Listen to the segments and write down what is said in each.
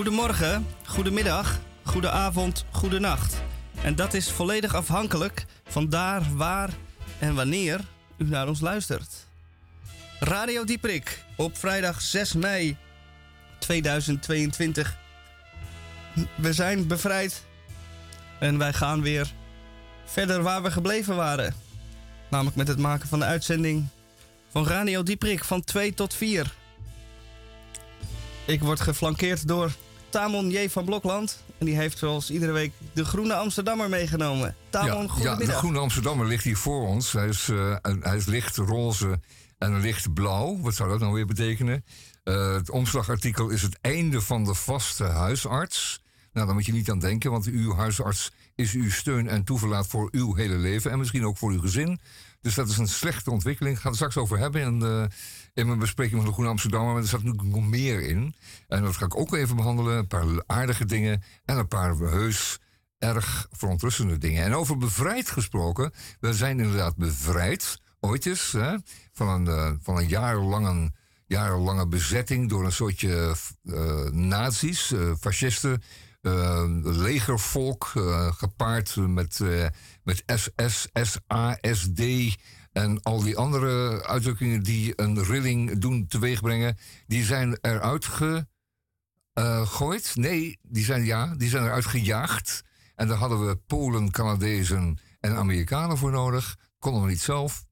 Goedemorgen, goedemiddag, goedenavond, goedenacht. En dat is volledig afhankelijk van daar, waar en wanneer u naar ons luistert. Radio Dieprik op vrijdag 6 mei 2022. We zijn bevrijd en wij gaan weer verder waar we gebleven waren. Namelijk met het maken van de uitzending van Radio Dieprik van 2 tot 4. Ik word geflankeerd door Tamon J. van Blokland. En die heeft zoals iedere week de Groene Amsterdammer meegenomen. Tamon, ja, goedemiddag. Ja, de Groene Amsterdammer ligt hier voor ons. Hij is, uh, hij is licht roze en licht blauw. Wat zou dat nou weer betekenen? Uh, het omslagartikel is het einde van de vaste huisarts. Nou, daar moet je niet aan denken, want uw huisarts is uw steun en toeverlaat voor uw hele leven. En misschien ook voor uw gezin. Dus dat is een slechte ontwikkeling. Ik ga het straks over hebben in, de, in mijn bespreking van de Groene Amsterdammer. Maar er zat natuurlijk nog meer in. En dat ga ik ook even behandelen. Een paar aardige dingen en een paar heus erg verontrustende dingen. En over bevrijd gesproken. We zijn inderdaad bevrijd. Ooit eens. Hè, van, een, uh, van een jarenlange, jarenlange bezetting door een soortje uh, nazi's, uh, fascisten. Legervolk, gepaard met, met SS, SA, SD en al die andere uitdrukkingen die een rilling doen teweegbrengen, die zijn eruit gegooid. nee, die zijn, ja, die zijn eruit gejaagd. En daar hadden we Polen, Canadezen en Amerikanen voor nodig. Konden we niet zelf,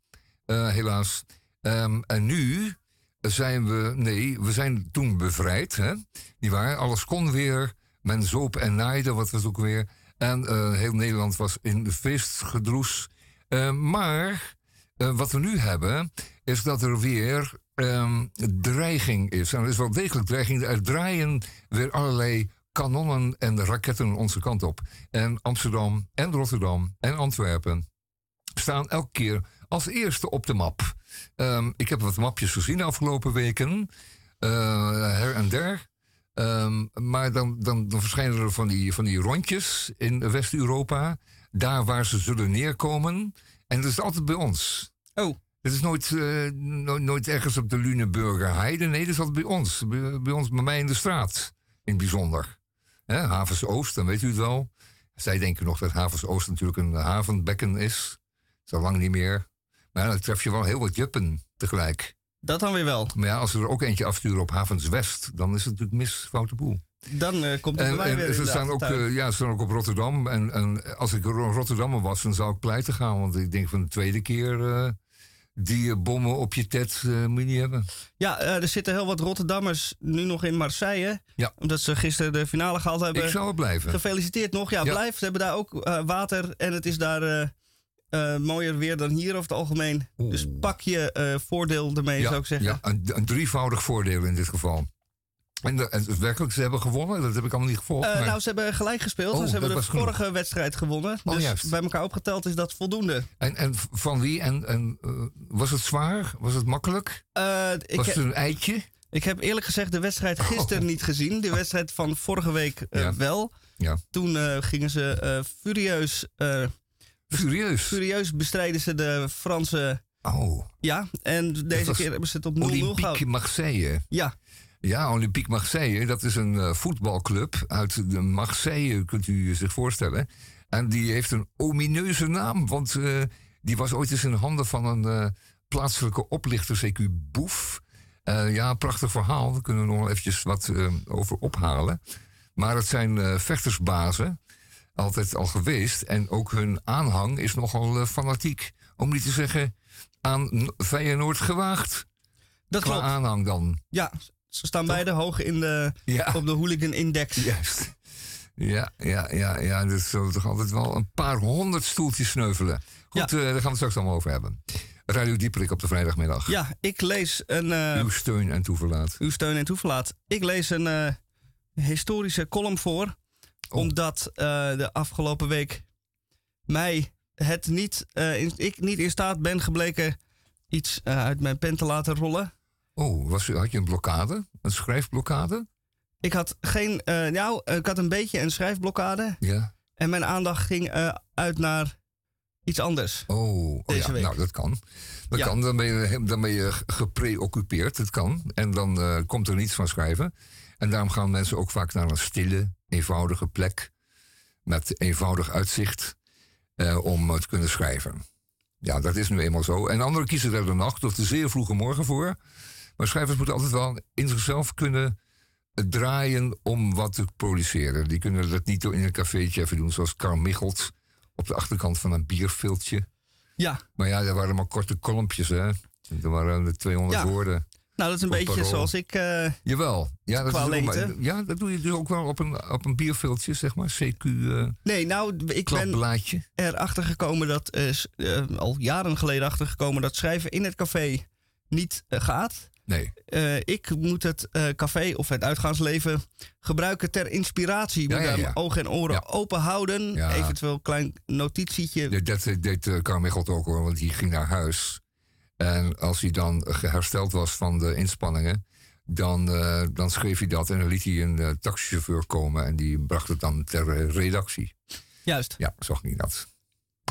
helaas. Um, en nu zijn we, nee, we zijn toen bevrijd, hè? Die waar, alles kon weer. Men zoop en naaide, wat was ook weer. En uh, heel Nederland was in feestgedroes. Uh, maar uh, wat we nu hebben, is dat er weer um, dreiging is. En er is wel degelijk dreiging. Er draaien weer allerlei kanonnen en raketten onze kant op. En Amsterdam en Rotterdam en Antwerpen staan elke keer als eerste op de map. Um, ik heb wat mapjes gezien de afgelopen weken. her en der. Um, maar dan, dan, dan, verschijnen er van die, van die rondjes in West-Europa. Daar waar ze zullen neerkomen. En dat is altijd bij ons. Oh. Het is nooit, uh, nooit, nooit, ergens op de Luneburger Heide. Nee, dat is altijd bij ons. Bij, bij, ons, bij mij in de straat. In het bijzonder. Hè, Havens Oost, dan weet u het wel. Zij denken nog dat Havens Oost natuurlijk een havenbekken is. Zo lang niet meer. Maar dan tref je wel heel wat juppen tegelijk. Dat dan weer wel. Maar ja, als we er ook eentje afsturen op Havens West, dan is het natuurlijk mis, foute boel. Dan uh, komt het en, bij en weer ze staan, ook, uh, ja, ze staan ook op Rotterdam. En, en als ik Rotterdammer was, dan zou ik pleiten gaan. Want ik denk van de tweede keer uh, die bommen op je tet moet je niet hebben. Ja, er zitten heel wat Rotterdammers nu nog in Marseille. Ja. Omdat ze gisteren de finale gehaald hebben. Ik zou blijven. Gefeliciteerd nog. Ja, Ja. blijf. Ze hebben daar ook water en het is daar... eh, mooier weer dan hier over het algemeen. Oeh. Dus pak je eh, voordeel ermee, ja, zou ik zeggen. Ja, een, een drievoudig voordeel in dit geval. En, de, en werkelijk, ze hebben gewonnen. Dat heb ik allemaal niet gevolgd. Eh, maar- nou, ze hebben gelijk gespeeld. Oh, ze hebben de genoeg. vorige wedstrijd gewonnen. Oh, dus juist. bij elkaar opgeteld is dat voldoende. en, en van wie? En, en eh, was het zwaar? Was het makkelijk? Eh, ik, Was he- het een eitje? ik heb eerlijk gezegd de wedstrijd gisteren niet gezien. De wedstrijd van vorige week Oh. Ja. wel. Ja. Toen gingen ze furieus, Furieus. furieus bestrijden ze de Franse... Oh, Ja, en deze keer hebben ze het op 0-0 Olympique gehouden. Marseille. Ja, Ja, Olympique Marseille, dat is een eh, voetbalclub uit de Marseille, kunt u zich voorstellen. En die heeft een omineuze naam, want eh, die was ooit eens in handen van een eh, plaatselijke oplichter, CQ Boef. Ja, prachtig verhaal, daar kunnen we nog wel eventjes wat over ophalen. Maar het zijn vechtersbazen, altijd al geweest. En ook hun aanhang is nogal fanatiek. Om niet te zeggen aan Feyenoord gewaagd. dat Qua klopt. aanhang dan. Ja, ze staan beide hoog in de, Ja. op de hooligan index. Juist. Ja, ja, ja, ja. Dus zullen toch altijd wel een paar honderd stoeltjes sneuvelen. Goed, eh, daar gaan we het straks allemaal over hebben. Radio Dieperik op de vrijdagmiddag. Ja, ik lees een... eh, Uw steun en toeverlaat. uw steun en toeverlaat. Ik lees een eh, historische column voor. Oh. Omdat de afgelopen week mij het niet, in- ik niet in staat ben gebleken iets uit mijn pen te laten rollen. Oh, was, had je een blokkade? Een schrijfblokkade? Ik had geen, eh, nou, ik had een beetje een schrijfblokkade. Ja. En mijn aandacht ging eh, uit naar iets anders. Oh, oh ja, week. nou dat kan. Dat Ja. kan, dan ben je, dan ben je gepreoccupeerd, dat kan. En dan eh, komt er niets van schrijven. En daarom gaan mensen ook vaak naar een stille, eenvoudige plek met eenvoudig uitzicht om te kunnen schrijven. Ja, dat is nu eenmaal zo. En anderen kiezen er de nacht of de zeer vroege morgen voor. Maar schrijvers moeten altijd wel in zichzelf kunnen draaien om wat te produceren. Die kunnen dat niet in een cafeetje even doen, zoals Carl Michelt op de achterkant van een bierviltje. Ja. Maar ja, dat waren maar korte kolompjes, hè. Er waren 200 woorden. Nou, dat is een beetje zoals ik. Uh, Jawel. Ja dat, is maar, ja, dat doe je dus ook wel op een, op een bierveeltje, zeg maar. CQ. Uh, eh, nee, nou, ik ben erachter gekomen dat. Uh, al jaren geleden achter gekomen dat schrijven in het café niet gaat. Nee. ik moet het café of het uitgaansleven gebruiken ter inspiratie. Moet ja, ja, ogen en oren open houden. Eventueel een klein notitietje. Dat deed uh, Carl ook hoor, want die ging naar huis. En als hij dan hersteld was van de inspanningen, dan, uh, dan schreef hij dat en dan liet hij een taxichauffeur komen en die bracht het dan ter redactie. Juist. Ja, zo ging dat.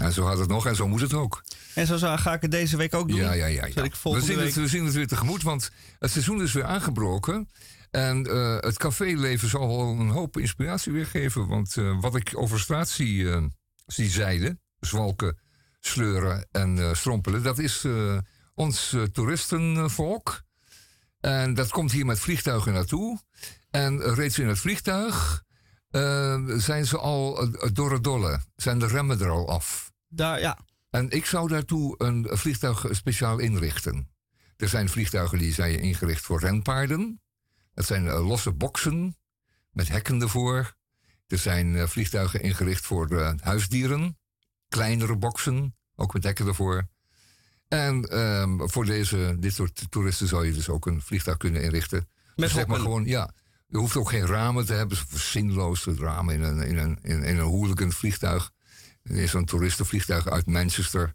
En zo had het nog en zo moet het ook. En zo ga ik het deze week ook doen. Ja, ja, ja. ja. We, zien week... het, we zien het weer tegemoet, want het seizoen is weer aangebroken. En het caféleven zal wel een hoop inspiratie weer geven. Want wat ik over straat zie, zie zeiden, zwalken, sleuren en strompelen, dat is ons uh, toeristenvolk. En dat komt hier met vliegtuigen naartoe. En reeds in het vliegtuig uh, zijn ze al uh, door het dolle. Zijn de remmen er al af. Daar, ja. En ik zou daartoe een vliegtuig speciaal inrichten. Er zijn vliegtuigen die zijn ingericht voor renpaarden. Dat zijn losse boksen met hekken ervoor. Er zijn vliegtuigen ingericht voor huisdieren. Kleinere boksen, ook met hekken ervoor. En um, voor deze, dit soort toeristen zou je dus ook een vliegtuig kunnen inrichten. Met dus zeg maar gewoon, ja. Je hoeft ook geen ramen te hebben. Zinloos ramen in een, in een, in, in een hooligan vliegtuig. Er is zo'n toeristenvliegtuig uit Manchester.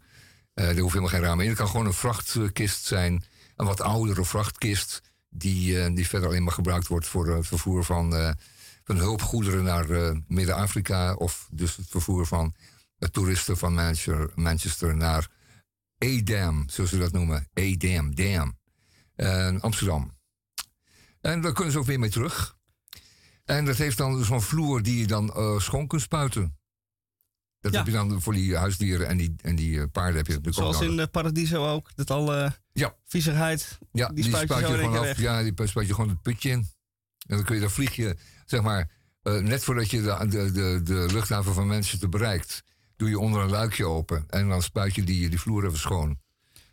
Uh, er hoeft helemaal geen ramen in. Het kan gewoon een vrachtkist zijn. Een wat oudere vrachtkist. Die, uh, die verder alleen maar gebruikt wordt voor het vervoer van, van hulpgoederen naar Midden-Afrika. Of dus het vervoer van toeristen van Manchester, Manchester naar Edam, zoals ze dat noemen. Edam, Dam. Amsterdam. En daar kunnen ze ook weer mee terug. En dat heeft dan zo'n vloer die je dan schoon kunt spuiten. Dat heb je dan voor die huisdieren en die, en die uh, paarden. Heb je Zoals in uh, Paradiso ook. Dat al ja. viezigheid, ja, die, spuit je, gewoon af. Ja, die spuit je gewoon het putje in. En dan kun je dan vlieg je, zeg maar, net voordat je de, de, de, de luchthaven van Manchester bereikt doe je onder een luikje open. En dan spuit je die, die vloer even schoon.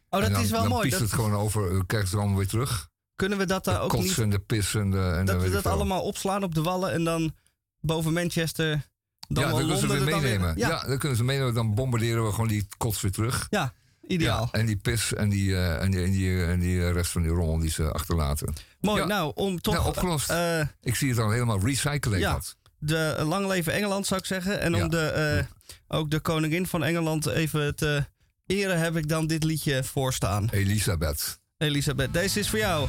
Oh, dat is wel dan mooi. Dan het gewoon over, krijg je het allemaal weer terug. Kunnen we dat daar ook niet... en de pis en de... En dat we dat allemaal opslaan op de wallen en dan boven Manchester... Dan ja, dan kunnen ze weer meenemen. ja. ja. dan kunnen ze meenemen. Dan bombarderen we gewoon die kots weer terug. Ja, ideaal. Ja, en die pis en die, uh, en die, en die, en die rest van die rommel die ze achterlaten. Mooi, nou, om toch... Nou, opgelost. Uh, ik zie het al helemaal recyclen. Ja, de lang leven Engeland zou ik zeggen. En om de, uh, ook de koningin van Engeland even te eren heb ik dan dit liedje voorstaan. Elisabeth. Elisabeth, deze is voor jou.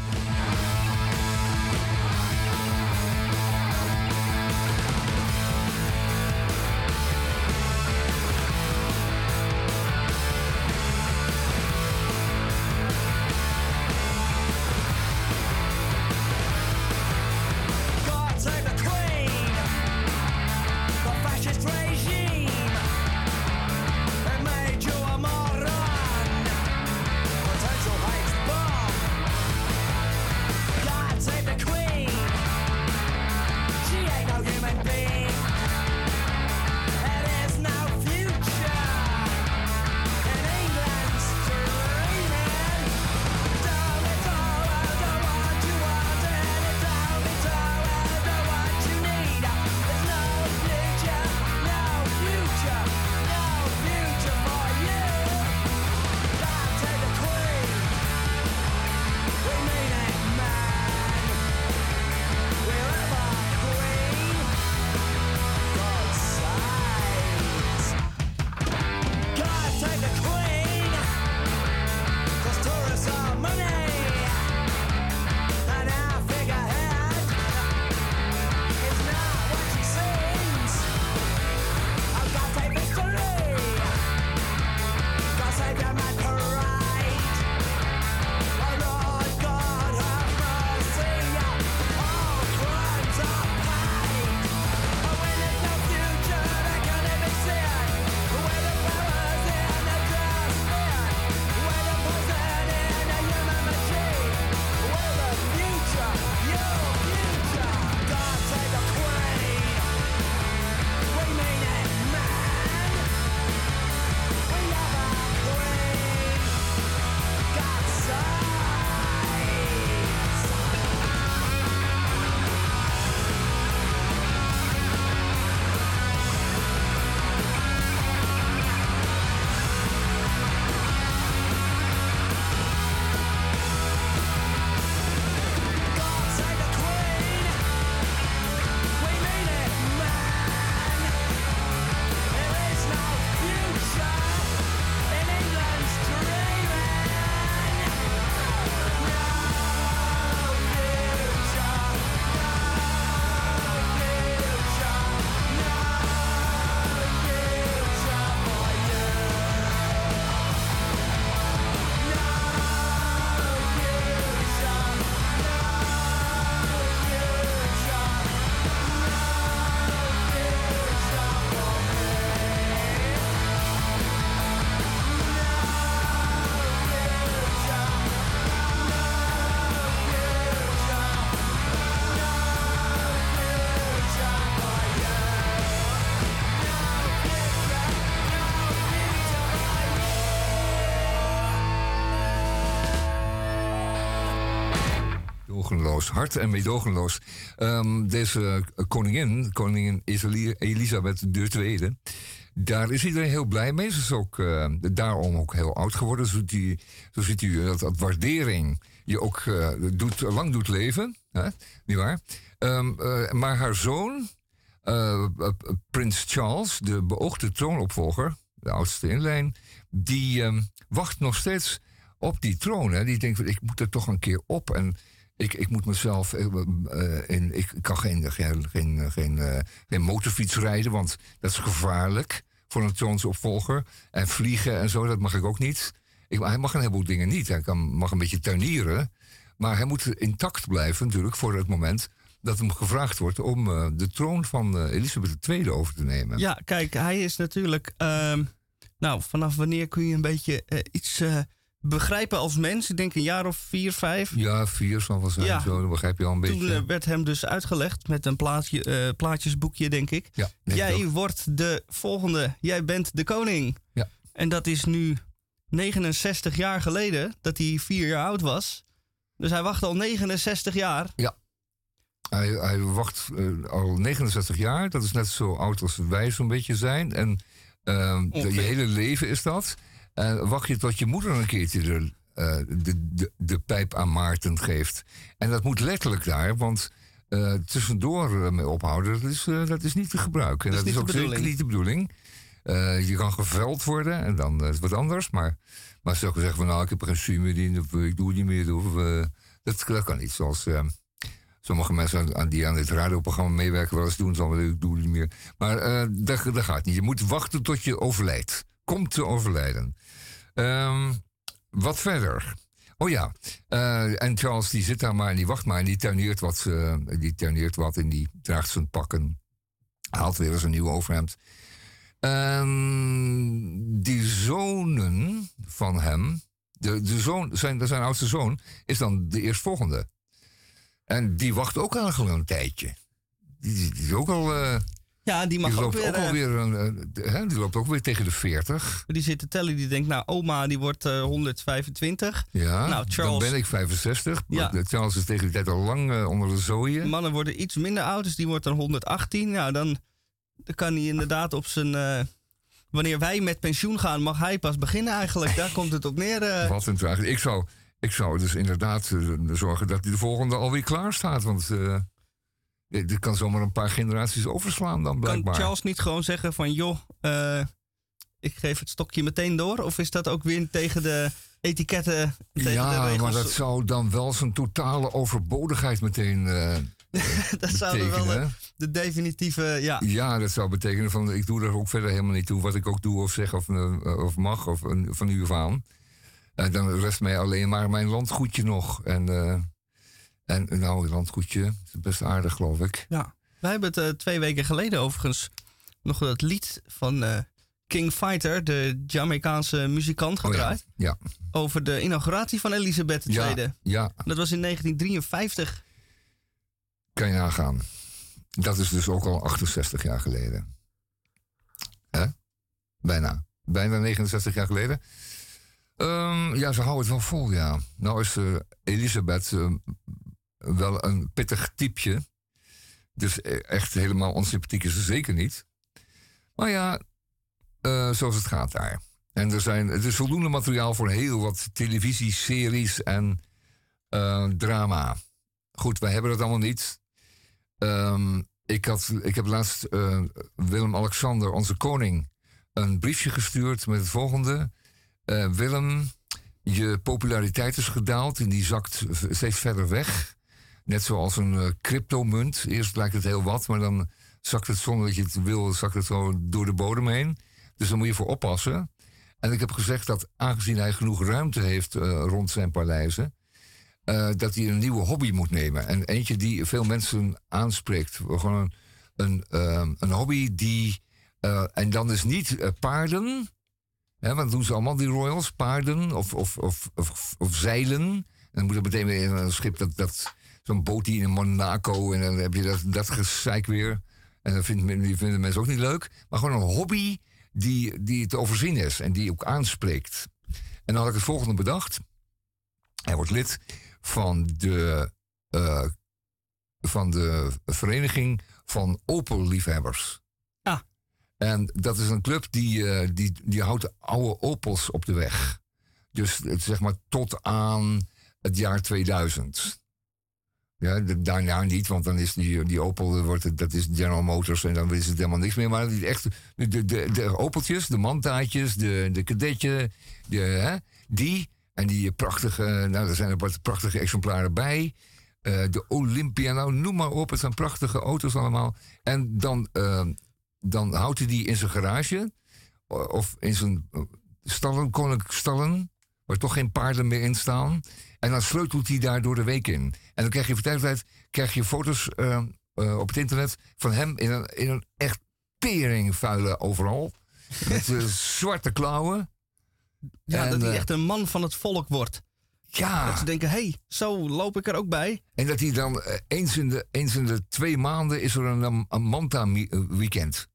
Hard en meedogenloos. Ehm, deze koningin, koningin Elisabeth II, daar is iedereen heel blij mee. Ze is ook uh, daarom ook heel oud geworden. Zo, zo ziet u dat, waardering je ook uh, doet, lang doet leven. Hè? Niet waar? Um, uh, maar haar zoon, prins Charles, de beoogde troonopvolger, de oudste in lijn, die um, wacht nog steeds op die troon. Hè. Die denkt, ik moet er toch een keer op. En ik, ik moet mezelf. Uh, ik kan geen, geen, geen, uh, geen motorfiets rijden, want dat is gevaarlijk voor een troonsopvolger. En vliegen en zo, dat mag ik ook niet. Ik, hij mag een heleboel dingen niet. Hij kan, mag een beetje tuinieren. Maar hij moet intact blijven natuurlijk voor het moment dat hem gevraagd wordt om de troon van uh, Elisabeth II over te nemen. Ja, kijk, hij is natuurlijk. Uh, nou, vanaf wanneer kun je een beetje iets begrijpen als mens? Ik denk een jaar of vier, vijf. Ja, vier zal wel zijn. Ja. Zo, dan begrijp je al een Toen beetje. Toen werd hem dus uitgelegd met een plaatje, plaatjesboekje, denk ik. Ja, jij wordt de volgende. Jij bent de koning. Ja. En dat is nu 69 jaar geleden dat hij vier jaar oud was. Dus hij wacht al 69 jaar. Ja. Hij, hij wacht uh, al 69 jaar. Dat is net zo oud als wij zo'n beetje zijn. En uh, de, je hele leven is dat. En wacht je tot je moeder een keertje de, uh, de, de, de, pijp aan Maarten geeft. En dat moet letterlijk daar, want uh, tussendoor mee ophouden, dat is, dat is niet te gebruiken. En dat, is, is ook zeker niet de bedoeling. je kan geveld worden en dan is het wat anders. Maar, maar ze zeggen van nou, ik heb geen meer in, of ik doe het niet meer. Of, dat, dat kan niet. Zoals sommige mensen aan, die aan dit radioprogramma meewerken wel eens doen, dan ik doe het niet meer. Maar uh, dat, dat gaat niet. Je moet wachten tot je overlijdt. Komt te overlijden. Um, wat verder? Oh ja, uh, en Charles die zit daar maar en die wacht maar en die tuineert wat, uh, die tuineert wat en die draagt zijn pakken. Haalt weer eens een nieuw overhemd. Um, die zonen van hem, de, de zoon, zijn, zijn oudste zoon, is dan de eerstvolgende. En die wacht ook eigenlijk een tijdje. Die, is ook al. Uh, ja, die mag die ook weer. Ook alweer een, uh, die loopt ook weer tegen de 40. Die zit te tellen, die denkt, nou, oma die wordt uh, 125. Ja, nou, Charles, dan ben ik 65. Ja. Charles is tegen die tijd al lang onder de zooien. Mannen worden iets minder oud, dus die wordt dan 118. Nou, dan, dan kan hij inderdaad op zijn wanneer wij met pensioen gaan, mag hij pas beginnen eigenlijk. Daar komt het op neer. Wat een tragisch. Ik zou, ik zou dus inderdaad zorgen dat de volgende alweer klaar staat. Want dit kan zomaar een paar generaties overslaan dan blijkbaar. Kan Charles niet gewoon zeggen van joh, ik geef het stokje meteen door? Of is dat ook weer tegen de etiketten, tegen ja, de regels? maar dat zou dan wel zijn totale overbodigheid meteen dat zou wel de, de, definitieve, ja. Ja, dat zou betekenen van ik doe er ook verder helemaal niet toe wat ik ook doe of zeg of, of mag of van nu af aan. Uh, dan rest mij alleen maar mijn landgoedje nog. En, en nou, landgoedje is best aardig, geloof ik. Ja, wij hebben het uh, twee weken geleden overigens nog dat lied van King Fighter, de Jamaicaanse muzikant, gedraaid. Oh ja, ja. Over de inauguratie van Elisabeth II. Ja, ja. Dat was in 1953. Kan je nagaan. Dat is dus ook al 68 jaar geleden. Hè? Bijna. Bijna 69 jaar geleden. Um, ja, ze houden het wel vol, ja. Nou is uh, Elisabeth uh, wel een pittig typeje. Dus echt helemaal onsympathiek is ze zeker niet. Maar ja, uh, zoals het gaat daar. En er, zijn, er is voldoende materiaal voor heel wat televisieseries en drama. Goed, wij hebben dat allemaal niet. Um, ik, had, ik heb laatst Willem-Alexander, onze koning, een briefje gestuurd met het volgende. Willem, je populariteit is gedaald en die zakt steeds verder weg. Net zoals een uh, cryptomunt. Eerst lijkt het heel wat, maar dan zakt het zonder dat je het wil, zakt het zo door de bodem heen. Dus daar moet je voor oppassen. En ik heb gezegd dat aangezien hij genoeg ruimte heeft uh, rond zijn paleizen, dat hij een nieuwe hobby moet nemen. En eentje die veel mensen aanspreekt. Gewoon een, een, een hobby die. en dan is niet paarden. He, want doen ze allemaal die royals, paarden of, of, of, of, zeilen. En dan moet er meteen weer een schip dat, dat zo'n boot die in Monaco en dan heb je dat, dat gezeik weer. En dat vinden, die vinden mensen ook niet leuk. Maar gewoon een hobby die, die te overzien is en die ook aanspreekt. En dan had ik het volgende bedacht. Hij wordt lid van de eh, van de vereniging van Opel-liefhebbers. Ah. En dat is een club die, eh, die, die houdt de oude Opels op de weg. Dus zeg maar tot aan het jaar 2000. Ja, daarna niet, want dan is die, die Opel, eh, wordt het, dat is General Motors en dan is het helemaal niks meer. Maar die echt, de, de, de, Opeltjes, de Mantaatjes, de, de Kadetje, de, hè, die en die prachtige, nou er zijn er wat prachtige exemplaren bij. Eh, de Olympia, nou noem maar op, het zijn prachtige auto's allemaal. En dan, eh, dan houdt hij die in zijn garage of in zijn eh, stallen, koninklijke stallen, waar toch geen paarden meer in staan. En dan sleutelt hij daar door de week in. En dan krijg je voor tijd tot tijd krijg je foto's eh, eh, op het internet van hem in een, in een echt teringvuile overal. Met eh, zwarte klauwen. Ja, En, dat hij echt een man van het volk wordt. Ja. Dat ze denken, hé, hey, zo loop ik er ook bij. En dat hij dan eens, in de, eens in de twee maanden is er een, een Manta weekend.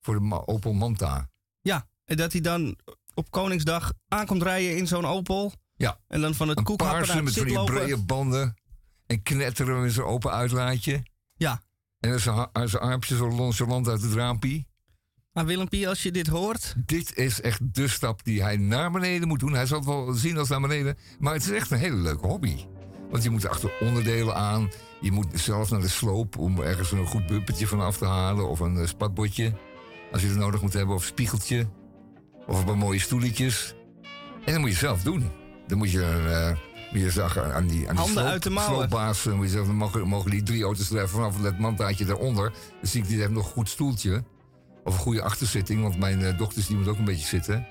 Voor de Opel Manta. Ja, en dat hij dan op Koningsdag aankomt rijden in zo'n Opel. Ja. En dan van het koekhappen met van die brede banden. En knetteren met zijn open uitlaatje. Ja. En dan zijn zijn armpjes zo nonchalant uit het raampie. Maar Willempie, als je dit hoort... Dit is echt de stap die hij naar beneden moet doen. Hij zal het wel zien als naar beneden. Maar het is echt een hele leuke hobby. Want je moet er achter onderdelen aan. Je moet zelf naar de sloop om ergens een goed bumpertje van af te halen. Of een eh, spatbordje. Als je het nodig moet hebben. Of een spiegeltje. Of een paar mooie stoeletjes. En dat moet je zelf doen. Dan moet je, moet je zeggen aan die, aan die Handen sloop, uit de sloopbaas. Moet je zeggen, dan mogen, mogen die drie auto's er vanaf dat mandaatje daaronder. Dan zie ik die heeft nog een goed stoeltje. Of een goede achterzitting, want mijn eh, dochters die moet ook een beetje zitten.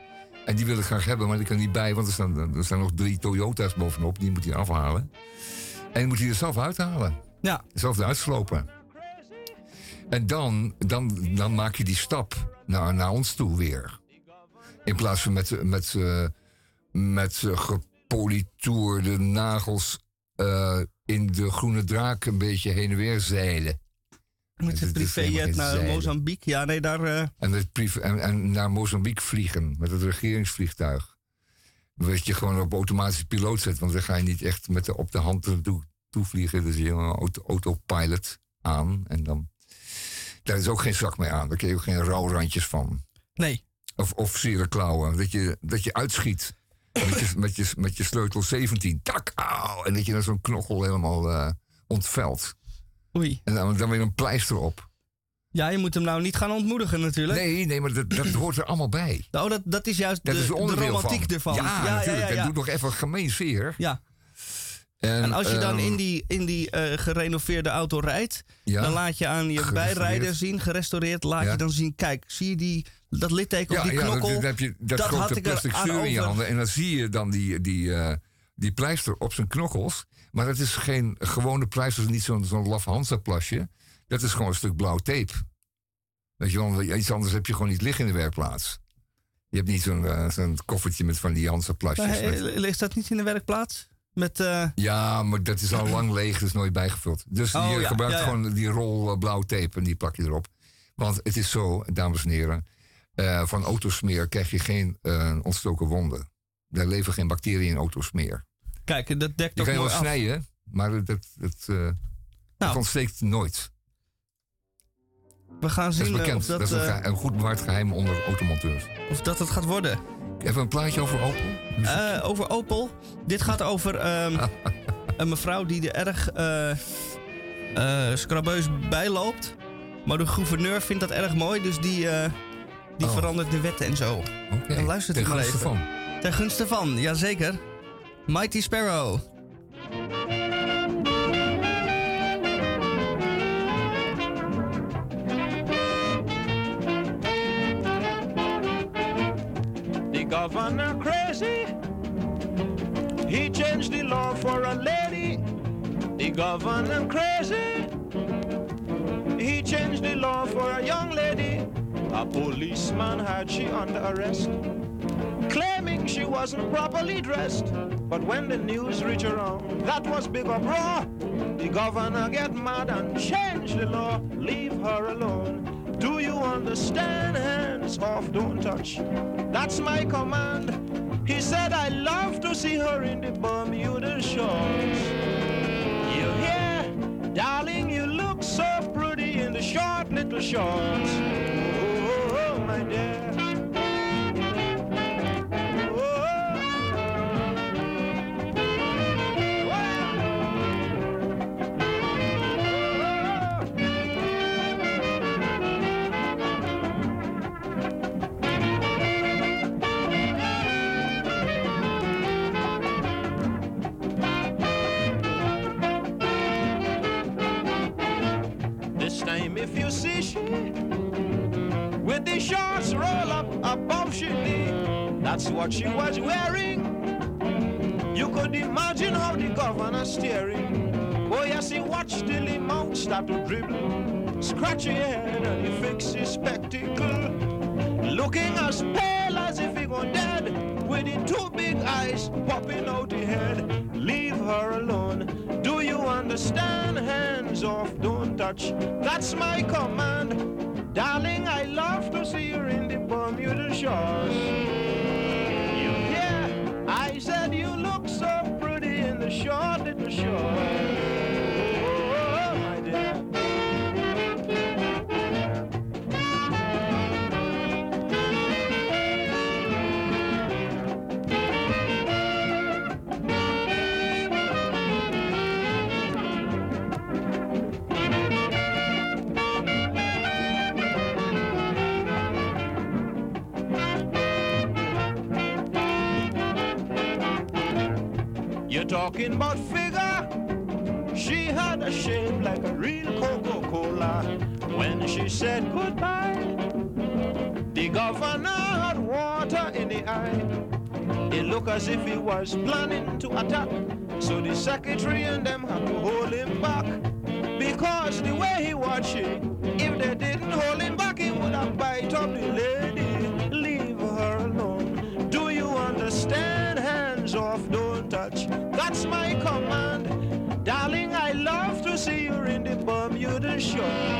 En die wil ik graag hebben, maar die kan niet bij, want er staan, er staan nog drie Toyota's bovenop. Die moet hij afhalen. En die moet hij er zelf uithalen. Ja, Zelf eruit slopen. En dan, dan, dan maak je die stap naar, naar ons toe weer. In plaats van met, met, eh, met eh, gepolitoerde nagels eh, in de groene draak een beetje heen en weer zeilen. met de Het helemaal privéjet naar zeilen. Mozambique. Ja, nee, daar... En, het privé, en, en naar Mozambique vliegen met het regeringsvliegtuig. Dat je gewoon op automatische piloot zet, want dan ga je niet echt met de, op de hand naartoe toe vliegen. Dus je een auto, autopilot aan en dan. Daar is ook geen zak mee aan, daar krijg je ook geen rouwrandjes van. nee, Of, of zere klauwen, dat je, dat je uitschiet met je, met, je, met je sleutel 17. Tak, auw, en dat je dan zo'n knochel helemaal eh, ontvelt. oei. En dan, dan weer een pleister op. Ja, je moet hem nou niet gaan ontmoedigen natuurlijk. Nee, nee, maar dat, dat hoort er allemaal bij. Oh, dat, dat is juist Dat de, is de romantiek van. ervan. Ja, natuurlijk. ja, ja, Dat ja. doet nog even gemeen zeer. Ja. En, En als je dan ehm, in die, in die eh, gerenoveerde auto rijdt, dan laat je aan je bijrijder zien, gerestaureerd, laat je dan zien, kijk, zie je die, dat litteken ja, op die ja, knokkel? dan heb je dat, dat grote plastic in je handen. En dan zie je dan die, die, eh, die pleister op zijn knokkels. Maar dat is geen gewone pleister, dat is niet zo'n zo'n laf Hansa-plasje. Dat is gewoon een stuk blauw tape. Weet je wel, iets anders heb je gewoon niet liggen in de werkplaats. Je hebt niet zo'n eh, zo'n koffertje met van die Hansa-plasjes. Met- eh, ligt dat niet in de werkplaats? Met, Ja, maar dat is al lang leeg, dus nooit bijgevuld. Dus Oh, je ja, gebruikt ja, ja. gewoon die rol blauw tape en die plak je erop. Want het is zo, dames en heren, eh, van autosmeer krijg je geen eh, ontstoken wonden. Er leven geen bacteriën in autosmeer. kijk, dat dekt Je ook kan je wel af. snijden, maar dat, dat, dat, eh, dat Nou. ontsteekt nooit. We gaan Dat is zien bekend. of, dat, dat is een, goed bewaard geheim onder automonteurs. of dat het gaat worden. Even een plaatje over Opel. Over Opel. Dit gaat over ehm, een mevrouw die er erg scrabeus bij loopt. Maar de gouverneur vindt dat erg mooi, dus die, die Oh. verandert de wetten en zo. Oké, u ten maar gunste even. van. Ten gunste van, jazeker. Mighty Sparrow. The governor crazy. He changed the law for a lady. The governor crazy. He changed the law for a young lady. A policeman had she under arrest, claiming she wasn't properly dressed. But when the news reached around, that was big uproar. The governor get mad and change the law, leave her alone. Do you understand? Hands off, don't touch. That's my command. He said, I love to see her in the Bermuda shorts. You hear? Darling, you look so pretty in the short little shorts if you see she the shorts roll up above she knee, that's what she was wearing. You could imagine how the governor steering. Oh yes, he watched till he mouth start to dribble. Scratch your head and he fix his spectacle. Looking as pale as if he gone dead. With the two big eyes popping out the head. Leave her alone. Do you understand? Hands off, don't touch. That's my command. Darling, I love to see you in the Bermuda shores. Hear? I said you look so pretty in the short little shores. Talking about figure. She had a shape like a real Coca-Cola. When she said goodbye, the governor had water in the eye. It looked as if he was planning to attack. So the secretary and them had to hold him back. Because the way he watched it, if they didn't hold him back, he would have bite up the lady. Cool.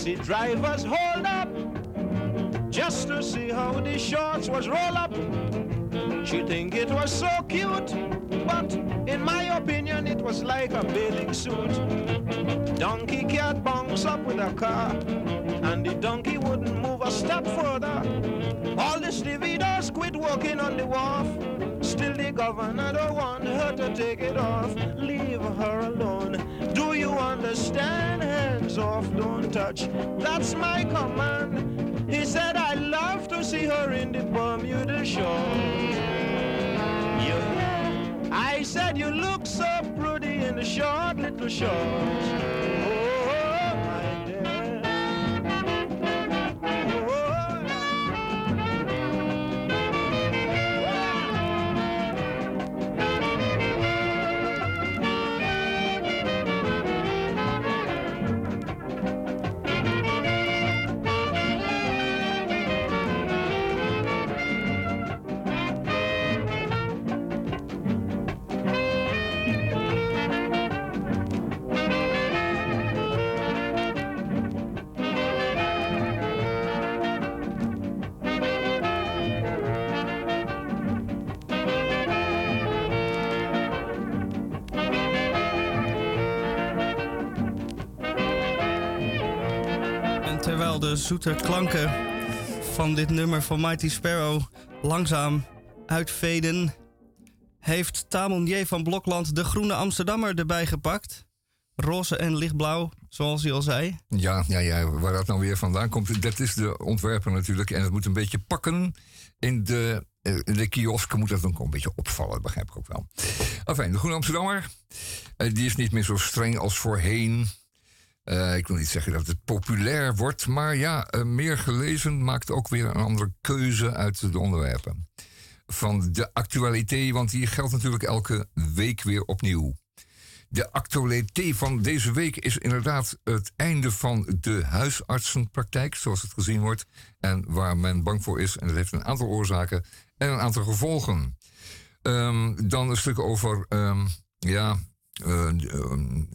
Taxi drivers hold up just to see how the shorts was roll up. She think it was so cute, but in my opinion it was like a bathing suit. Donkey cat bounce up with a car, and the donkey wouldn't move a step further. All the stevedores quit working on the wharf. Still the governor don't want her to take it off. Leave her alone. Do you understand? Hands off, don't touch. That's my command. He said I love to see her in the Bermuda shores. You hear? I said you look so pretty in the short little shorts. Zoete klanken van dit nummer van Mighty Sparrow langzaam uitveden, heeft Tamon J. van Blokland de Groene Amsterdammer erbij gepakt. Roze en lichtblauw, zoals hij al zei. Ja, ja, ja, waar dat nou weer vandaan komt, dat is de ontwerper natuurlijk. En het moet een beetje pakken in de, eh, in de. Moet dat ook een beetje opvallen, begrijp ik ook wel. Enfin, de Groene Amsterdammer, eh, die is niet meer zo streng als voorheen. Eh, ik wil niet zeggen dat het populair wordt, maar ja, eh, meer gelezen maakt ook weer een andere keuze uit de onderwerpen. Van de actualiteit, want die geldt natuurlijk elke week weer opnieuw. De actualiteit van deze week is inderdaad het einde van de huisartsenpraktijk, zoals het gezien wordt. En waar men bang voor is. En dat heeft een aantal oorzaken en een aantal gevolgen. Ehm, dan een stuk over, ehm, ja,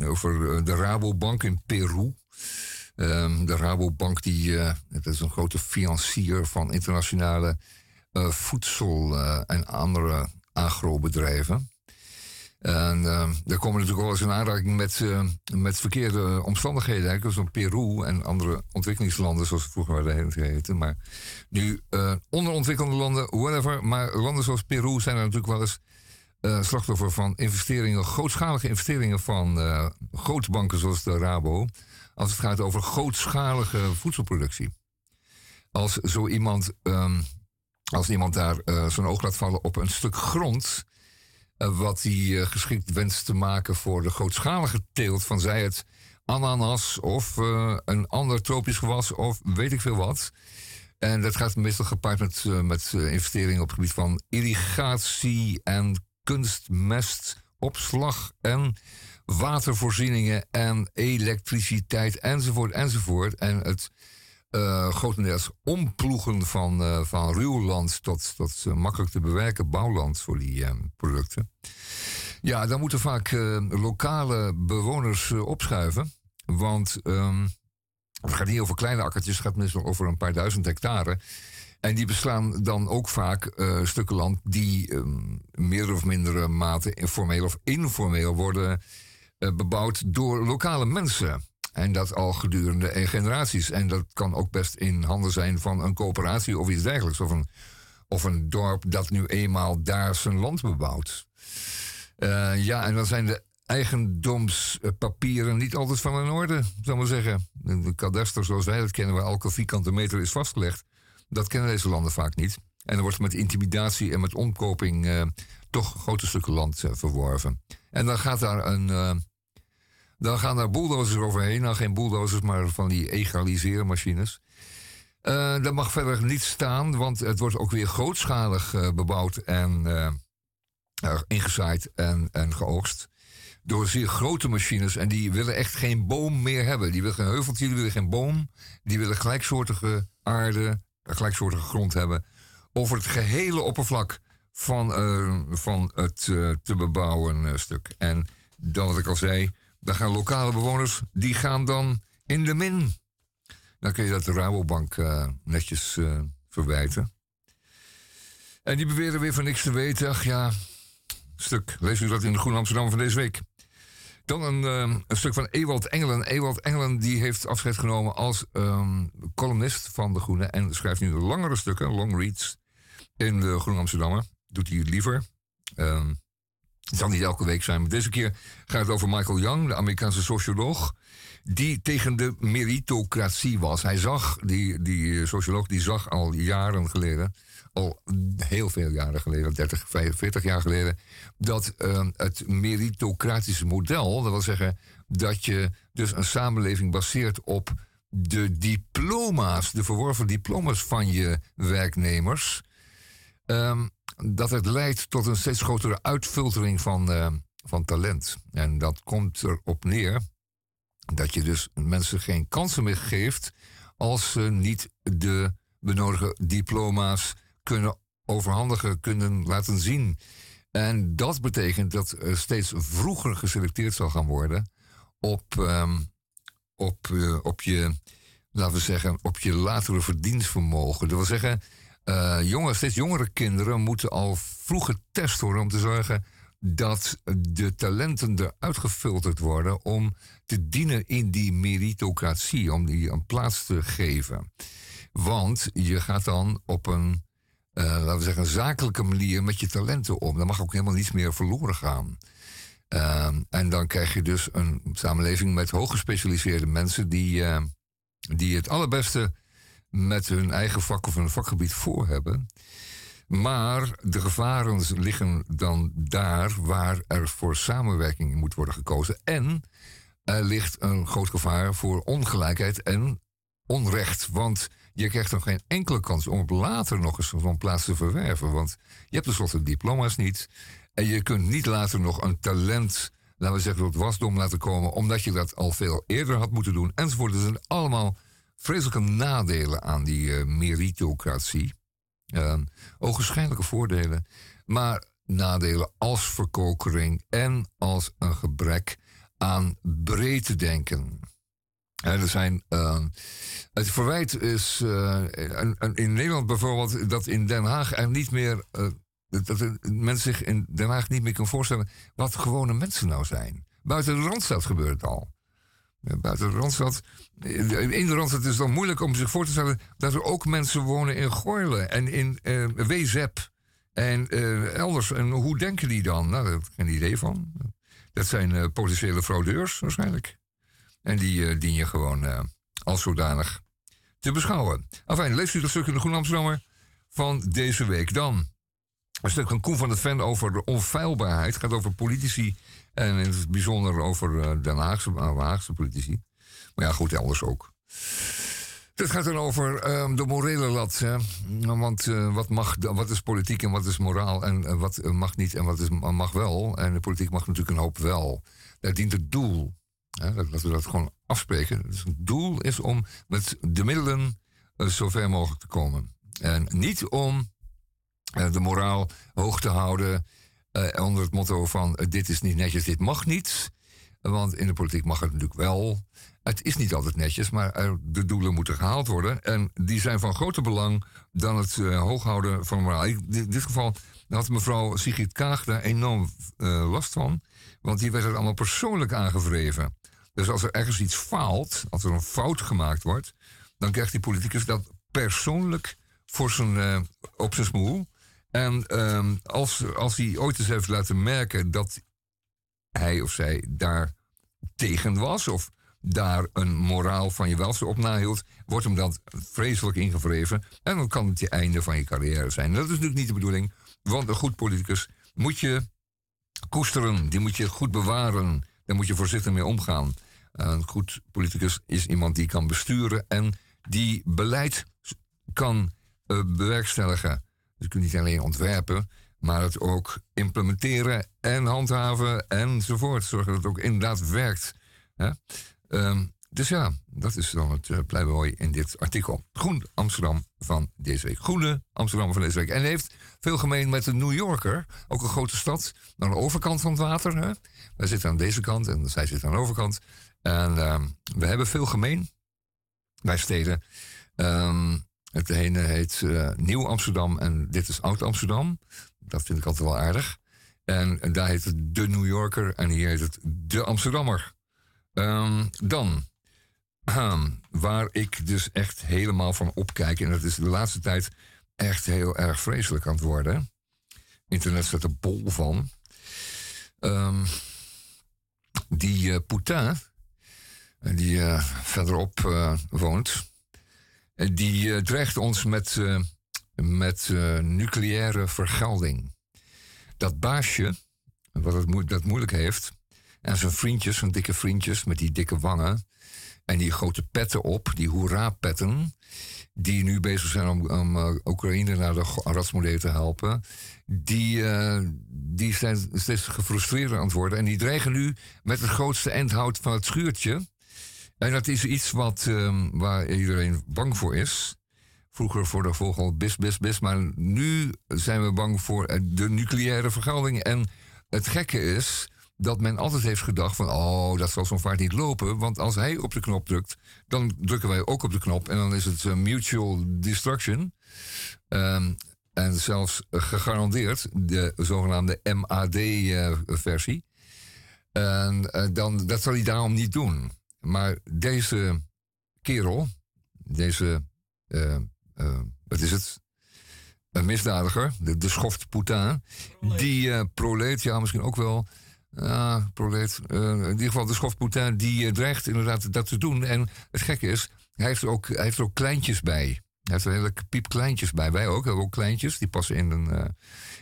over de Rabobank in Peru. Ehm, de Rabobank, die, dat is een grote financier van internationale voedsel- en andere agrobedrijven. En uh, daar komen natuurlijk wel eens in aanraking met, met verkeerde omstandigheden. Zoals in Peru en andere ontwikkelingslanden, zoals het vroeger werden geheten. Maar nu onderontwikkelde landen, whatever. Maar landen zoals Peru zijn er natuurlijk wel eens slachtoffer van investeringen, grootschalige investeringen van grootbanken zoals de Rabo. Als het gaat over grootschalige voedselproductie. Als zo iemand, um, als iemand daar zijn oog laat vallen op een stuk grond eh, wat hij uh, geschikt wenst te maken voor de grootschalige teelt van zij het ananas of uh, een ander tropisch gewas of weet ik veel wat. En dat gaat meestal gepaard met, met investeringen op het gebied van irrigatie en kunstmest, opslag en watervoorzieningen en elektriciteit enzovoort enzovoort. En het uh, grotendeels omploegen van, uh, van ruw land tot, tot uh, makkelijk te bewerken bouwland voor die producten. Ja, dan moeten vaak lokale bewoners opschuiven. Want um, het gaat niet over kleine akkertjes, het gaat meestal over een paar duizend hectare. En die beslaan dan ook vaak stukken land die um, meer of mindere mate informeel of informeel worden bebouwd door lokale mensen. En dat al gedurende generaties. En dat kan ook best in handen zijn van een coöperatie of iets dergelijks. Of een, of een dorp dat nu eenmaal daar zijn land bebouwt. Uh, ja, en dan zijn de eigendomspapieren niet altijd van in orde, zou maar zeggen. De kadaster zoals wij dat kennen, waar elke vierkante meter is vastgelegd, dat kennen deze landen vaak niet. En er wordt met intimidatie en met omkoping uh, toch grote stukken land uh, verworven. En dan gaat daar een dan gaan daar bulldozers overheen. Nou, geen bulldozers, maar van die egaliseermachines. Dat mag verder niet staan, want het wordt ook weer grootschalig bebouwd en ingezaaid en, en geoogst. Door zeer grote machines. En die willen echt geen boom meer hebben. Die willen geen heuveltje, die willen geen boom. Die willen gelijksoortige aarde, gelijksoortige grond hebben. Over het gehele oppervlak van, van het te bebouwen stuk. En dan wat ik al zei, dan gaan lokale bewoners, die gaan dan in de min. Dan kun je dat de Rabobank netjes verwijten. En die beweren weer van niks te weten. Ach ja, stuk. Lees u dat in de Groene Amsterdam van deze week. Dan een, uh, een stuk van Ewald Engelen. Ewald Engelen die heeft afscheid genomen als um, columnist van De Groene. En schrijft nu langere stukken, long reads, in de Groene Amsterdammer. Doet hij liever. Um, het zal niet elke week zijn, maar deze keer gaat het over Michael Young, de Amerikaanse socioloog. Die tegen de meritocratie was. Hij zag, die, die socioloog, die zag al jaren geleden, al heel veel jaren geleden, 30, 45 jaar geleden, dat uh, het meritocratische model, dat wil zeggen dat je dus een samenleving baseert op de diploma's, de verworven diploma's van je werknemers. Um, dat het leidt tot een steeds grotere uitfiltering van, uh, van talent. En dat komt erop neer dat je dus mensen geen kansen meer geeft als ze niet de benodigde diploma's kunnen overhandigen, kunnen laten zien. En dat betekent dat er steeds vroeger geselecteerd zal gaan worden op, um, op, uh, op je, laten we zeggen, op je latere verdienstvermogen. Dat wil zeggen, uh, steeds jongere kinderen moeten al vroeg getest worden om te zorgen dat de talenten eruit gefilterd worden om te dienen in die meritocratie, om die een plaats te geven. Want je gaat dan op een, uh, laten we zeggen, zakelijke manier met je talenten om. Dan mag ook helemaal niets meer verloren gaan. Uh, en dan krijg je dus een samenleving met hooggespecialiseerde mensen die, uh, die het allerbeste met hun eigen vak of hun vakgebied voor hebben. Maar de gevaren liggen dan daar waar er voor samenwerking moet worden gekozen. En er ligt een groot gevaar voor ongelijkheid en onrecht. Want je krijgt dan geen enkele kans om later nog eens zo'n plaats te verwerven. Want je hebt tenslotte diploma's niet. En je kunt niet later nog een talent laten we zeggen, tot wasdom laten komen, omdat je dat al veel eerder had moeten doen, enzovoort. Er zijn allemaal vreselijke nadelen aan die uh, meritocratie. Uh, ogenschijnlijke voordelen, maar nadelen als verkokering en als een gebrek aan breedte denken. Er zijn, uh, het verwijt is uh, in Nederland bijvoorbeeld dat in Den Haag er niet meer uh, dat mensen zich in Den Haag niet meer kan voorstellen wat gewone mensen nou zijn. Buiten de Randstad gebeurt het al. Buiten de Randstad. In de Randstad is het dan moeilijk om zich voor te stellen dat er ook mensen wonen in Goorlen en in Wezep en elders. En hoe denken die dan? Nou, daar heb ik geen idee van. Dat zijn potentiële fraudeurs waarschijnlijk. En die dien je gewoon als zodanig te beschouwen. Enfin, leest u dat stuk in de Groen Amsterdammer van deze week dan. Een stuk van Koen van de Ven over de onfeilbaarheid. Het gaat over politici en in het bijzonder over uh, Den Haagse, Haagse politici. Maar ja, goed, elders ook. Het gaat dan over uh, de morele lat. Hè? Want wat, mag, wat is politiek en wat is moraal en wat mag niet en wat is, mag wel. En de politiek mag natuurlijk een hoop wel. Daar dient het doel. Hè? Dat, we dat gewoon afspreken. Dus het doel is om met de middelen zo ver mogelijk te komen. En niet om eh, de moraal hoog te houden. Uh, onder het motto van uh, dit is niet netjes, dit mag niet. Want in de politiek mag het natuurlijk wel. Het is niet altijd netjes, maar de doelen moeten gehaald worden. En die zijn van groter belang dan het hooghouden van moraal. In dit geval had mevrouw Sigrid Kaag daar enorm last van. Want die werd het allemaal persoonlijk aangevreven. Dus als er ergens iets faalt, als er een fout gemaakt wordt... dan krijgt die politicus dat persoonlijk voor zijn, op zijn smoel. En um, als, als hij ooit eens heeft laten merken dat hij of zij daar tegen was, of daar een moraal van je welste op nahield, wordt hem dat vreselijk ingevreven. En dan kan het je einde van je carrière zijn. dat is natuurlijk niet de bedoeling, want een goed politicus moet je koesteren, die moet je goed bewaren, daar moet je voorzichtig mee omgaan. Een goed politicus is iemand die kan besturen en die beleid kan uh, bewerkstelligen. Dus je kunt niet alleen ontwerpen, maar het ook implementeren en handhaven enzovoort. Zorgen dat het ook inderdaad werkt. Um, dus ja, dat is dan het uh, pleidooi in dit artikel. Groen Amsterdam van deze week. Groene Amsterdam van deze week. En heeft veel gemeen met de New Yorker. Ook een grote stad. Aan de overkant van het water. Hè? Wij zitten aan deze kant en zij zit aan de overkant. En uh, we hebben veel gemeen. Bij steden. Um, het ene heet uh, Nieuw Amsterdam en dit is Oud Amsterdam. Dat vind ik altijd wel aardig. En, daar heet het De New Yorker en hier heet het De Amsterdammer. Um, dan, waar ik dus echt helemaal van opkijk, en dat is de laatste tijd echt heel erg vreselijk aan het worden. Internet staat er bol van. Um, die uh, Poutin, die uh, verderop uh, woont, die dreigt ons met, met nucleaire vergelding. Dat baasje, wat het dat moeilijk heeft, en zijn vriendjes, zijn dikke vriendjes met die dikke wangen en die grote petten op, die hoera-petten, die nu bezig zijn om, om Oekraïne naar de ratsmodel te helpen, die, die zijn steeds gefrustreerder aan het worden. En die dreigen nu met het grootste endhout van het schuurtje en dat is iets wat, um, waar iedereen bang voor is. Vroeger voor de vogel bis, bis, bis. Maar nu zijn we bang voor de nucleaire vergelding. En het gekke is dat men altijd heeft gedacht van... oh, dat zal zo'n vaart niet lopen. Want als hij op de knop drukt, dan drukken wij ook op de knop. En dan is het uh, mutual destruction. Um, en zelfs gegarandeerd de zogenaamde MAD-versie. Uh, en uh, dan, dat zal hij daarom niet doen. Maar deze kerel, deze, uh, uh, wat is het? Een misdadiger, de, de schoft Poutin, die uh, proleet, ja, misschien ook wel. Uh, proleet, in ieder geval de Poutin, die dreigt inderdaad dat te doen. En het gekke is, hij heeft er ook, hij heeft er ook kleintjes bij. Hij heeft er hele piepkleintjes bij. Wij ook, hebben ook kleintjes. Die passen in een,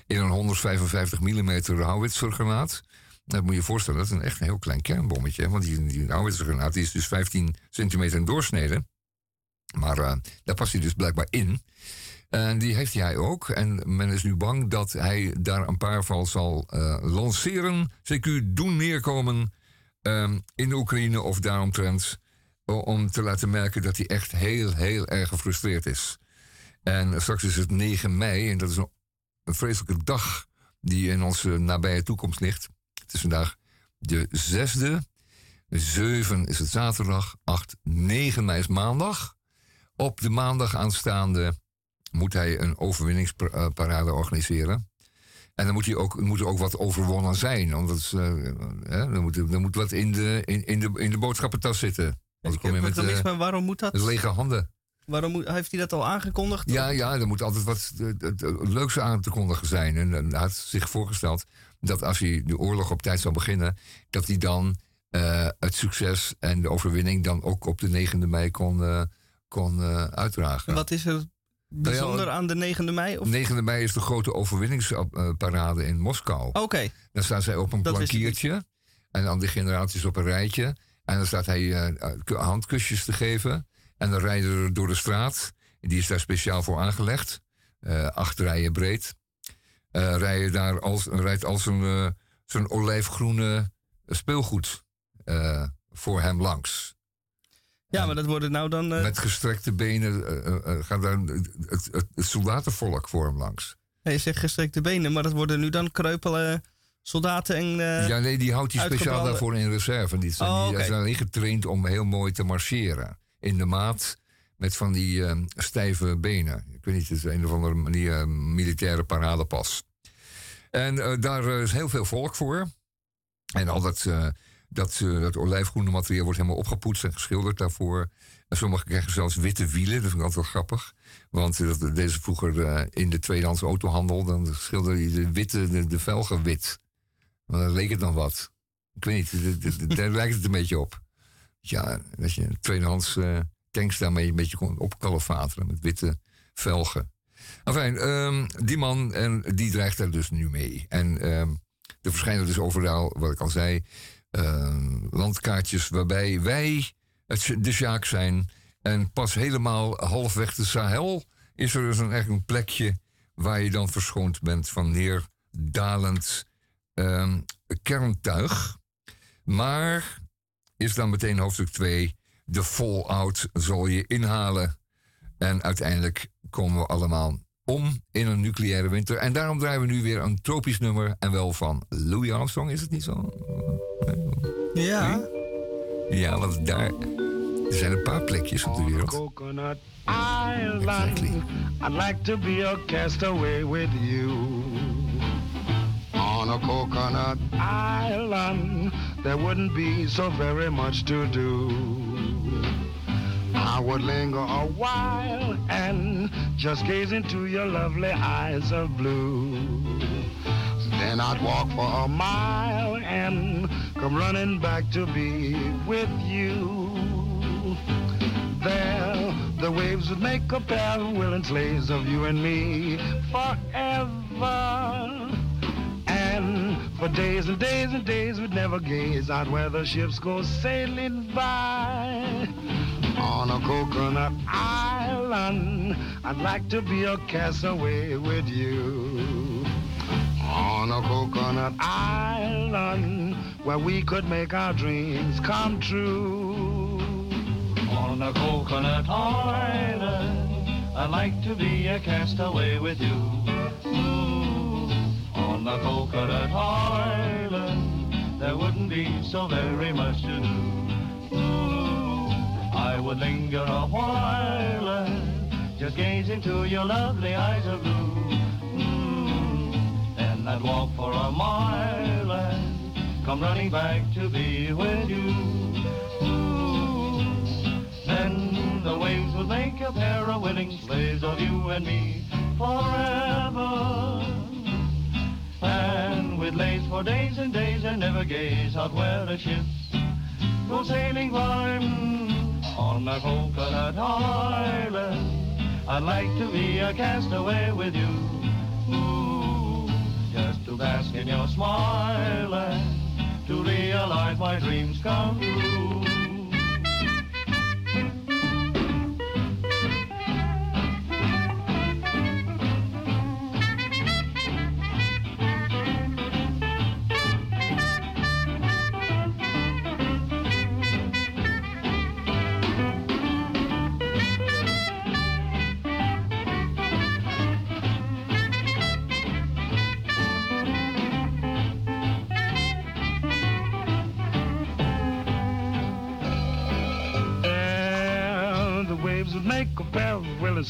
in een 155 mm houwitsergranaat. Dat moet je je voorstellen, dat is een echt een heel klein kernbommetje. Want die, die is dus 15 centimeter in doorsnede. Maar daar past hij dus blijkbaar in. En die heeft hij ook. En men is nu bang dat hij daar een paar van zal uh, lanceren. CQ doen neerkomen um, in de Oekraïne of daaromtrent. Om te laten merken dat hij echt heel, heel erg gefrustreerd is. En straks is het 9 mei. En dat is een, een vreselijke dag die in onze nabije toekomst ligt. Het is vandaag de zesde. 7 is het zaterdag. 8, 9 mei is maandag. Op de maandag aanstaande moet hij een overwinningsparade organiseren. En dan moet, hij ook, moet er ook wat overwonnen zijn. Want dat is, uh, er, moet, er moet wat in de, in, in, de, in de boodschappentas zitten. Want kom je met, uh, maar waarom moet dat? Lege handen. Waarom moet, heeft hij dat al aangekondigd? Ja, ja, er moet altijd wat leuks aan te kondigen zijn. En hij had zich voorgesteld dat als hij de oorlog op tijd zou beginnen, dat hij dan uh, het succes en de overwinning dan ook op de 9e mei kon, uh, kon uh, uitdragen. Wat is er bijzonder aan de 9e mei? Of? 9e mei is de grote overwinningsparade in Moskou. Oké. Okay. Dan staan zij op een dat plankiertje en dan de generaties op een rijtje. En dan staat hij handkusjes te geven. En dan rijden er door de straat. Die is daar speciaal voor aangelegd. acht rijen breed. rijden daar als, rijdt als een, zo'n olijfgroene speelgoed uh, voor hem langs. Ja, maar dat wordt nou dan. Uh... Met gestrekte benen uh, gaat dan het, het, soldatenvolk voor hem langs. je zegt gestrekte benen, maar dat worden nu dan kreupelen soldaten en. ja, nee, die houdt hij speciaal daarvoor in reserve. Die zijn, oh, okay. zijn ingetraind om heel mooi te marcheren. In de maat met van die stijve benen. Ik weet niet, het is een of andere manier militaire paradepas. En daar is heel veel volk voor. En al dat dat, uh, dat olijfgroene materiaal wordt helemaal opgepoetst en geschilderd daarvoor. En sommigen krijgen zelfs witte wielen, dat vind ik altijd wel grappig. Want uh, dat deze vroeger uh, in de tweedehands autohandel, dan schilderde je de witte, de, velgen wit. Maar dan leek het dan wat. Ik weet niet, daar lijkt het een beetje op. Ja, dat je tweedehands tanks daarmee een beetje kon met witte velgen. Enfin, um, die man, en die dreigt er dus nu mee. En um, er verschijnen dus overal, wat ik al zei, landkaartjes waarbij wij het, de Sjaak zijn. En pas helemaal halfweg de Sahel is er dus een, echt een plekje waar je dan verschoond bent van neerdalend uh, kerntuig. Maar is dan meteen hoofdstuk 2, de fallout zal je inhalen. En uiteindelijk komen we allemaal om in een nucleaire winter. En daarom draaien we nu weer een tropisch nummer. En wel van Louis Armstrong, is het niet zo? Ja. Ja, want daar... Er zijn een paar plekjes op de wereld. Coconut Island. I'd like to be a castaway with you. On a coconut island, there wouldn't be so very much to do. I would linger a while and just gaze into your lovely eyes of blue. Then I'd walk for a mile and come running back to be with you. There, the waves would make a pair of willing slaves of you and me forever. And for days and days and days we'd never gaze out where the ships go sailing by on a coconut island. I'd like to be a castaway with you. On a coconut island where we could make our dreams come true. On a coconut island, I'd like to be a castaway with you. Ooh, on a coconut island, there wouldn't be so very much to do. Ooh, I would linger a while just gaze into your lovely eyes of blue. Mm, and I'd walk for a mile and come running back to be with you. Ooh, then the waves would make a pair of willing slaves of you and me forever. And we'd lace for days and days and never gaze out where the ships go sailing by. On a coconut island. I'd like to be a castaway with you. Ooh, just to bask in your smile and to realize my dreams come true.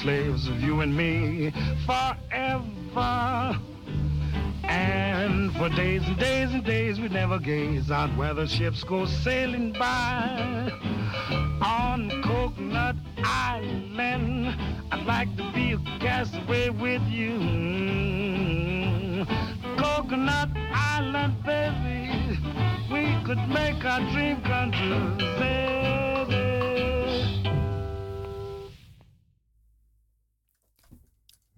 Slaves of you and me forever. And for days and days and days we never gaze on where the ships go sailing by. On Coconut Island, I'd like to be a castaway with you. Coconut Island, baby, we could make our dream come true,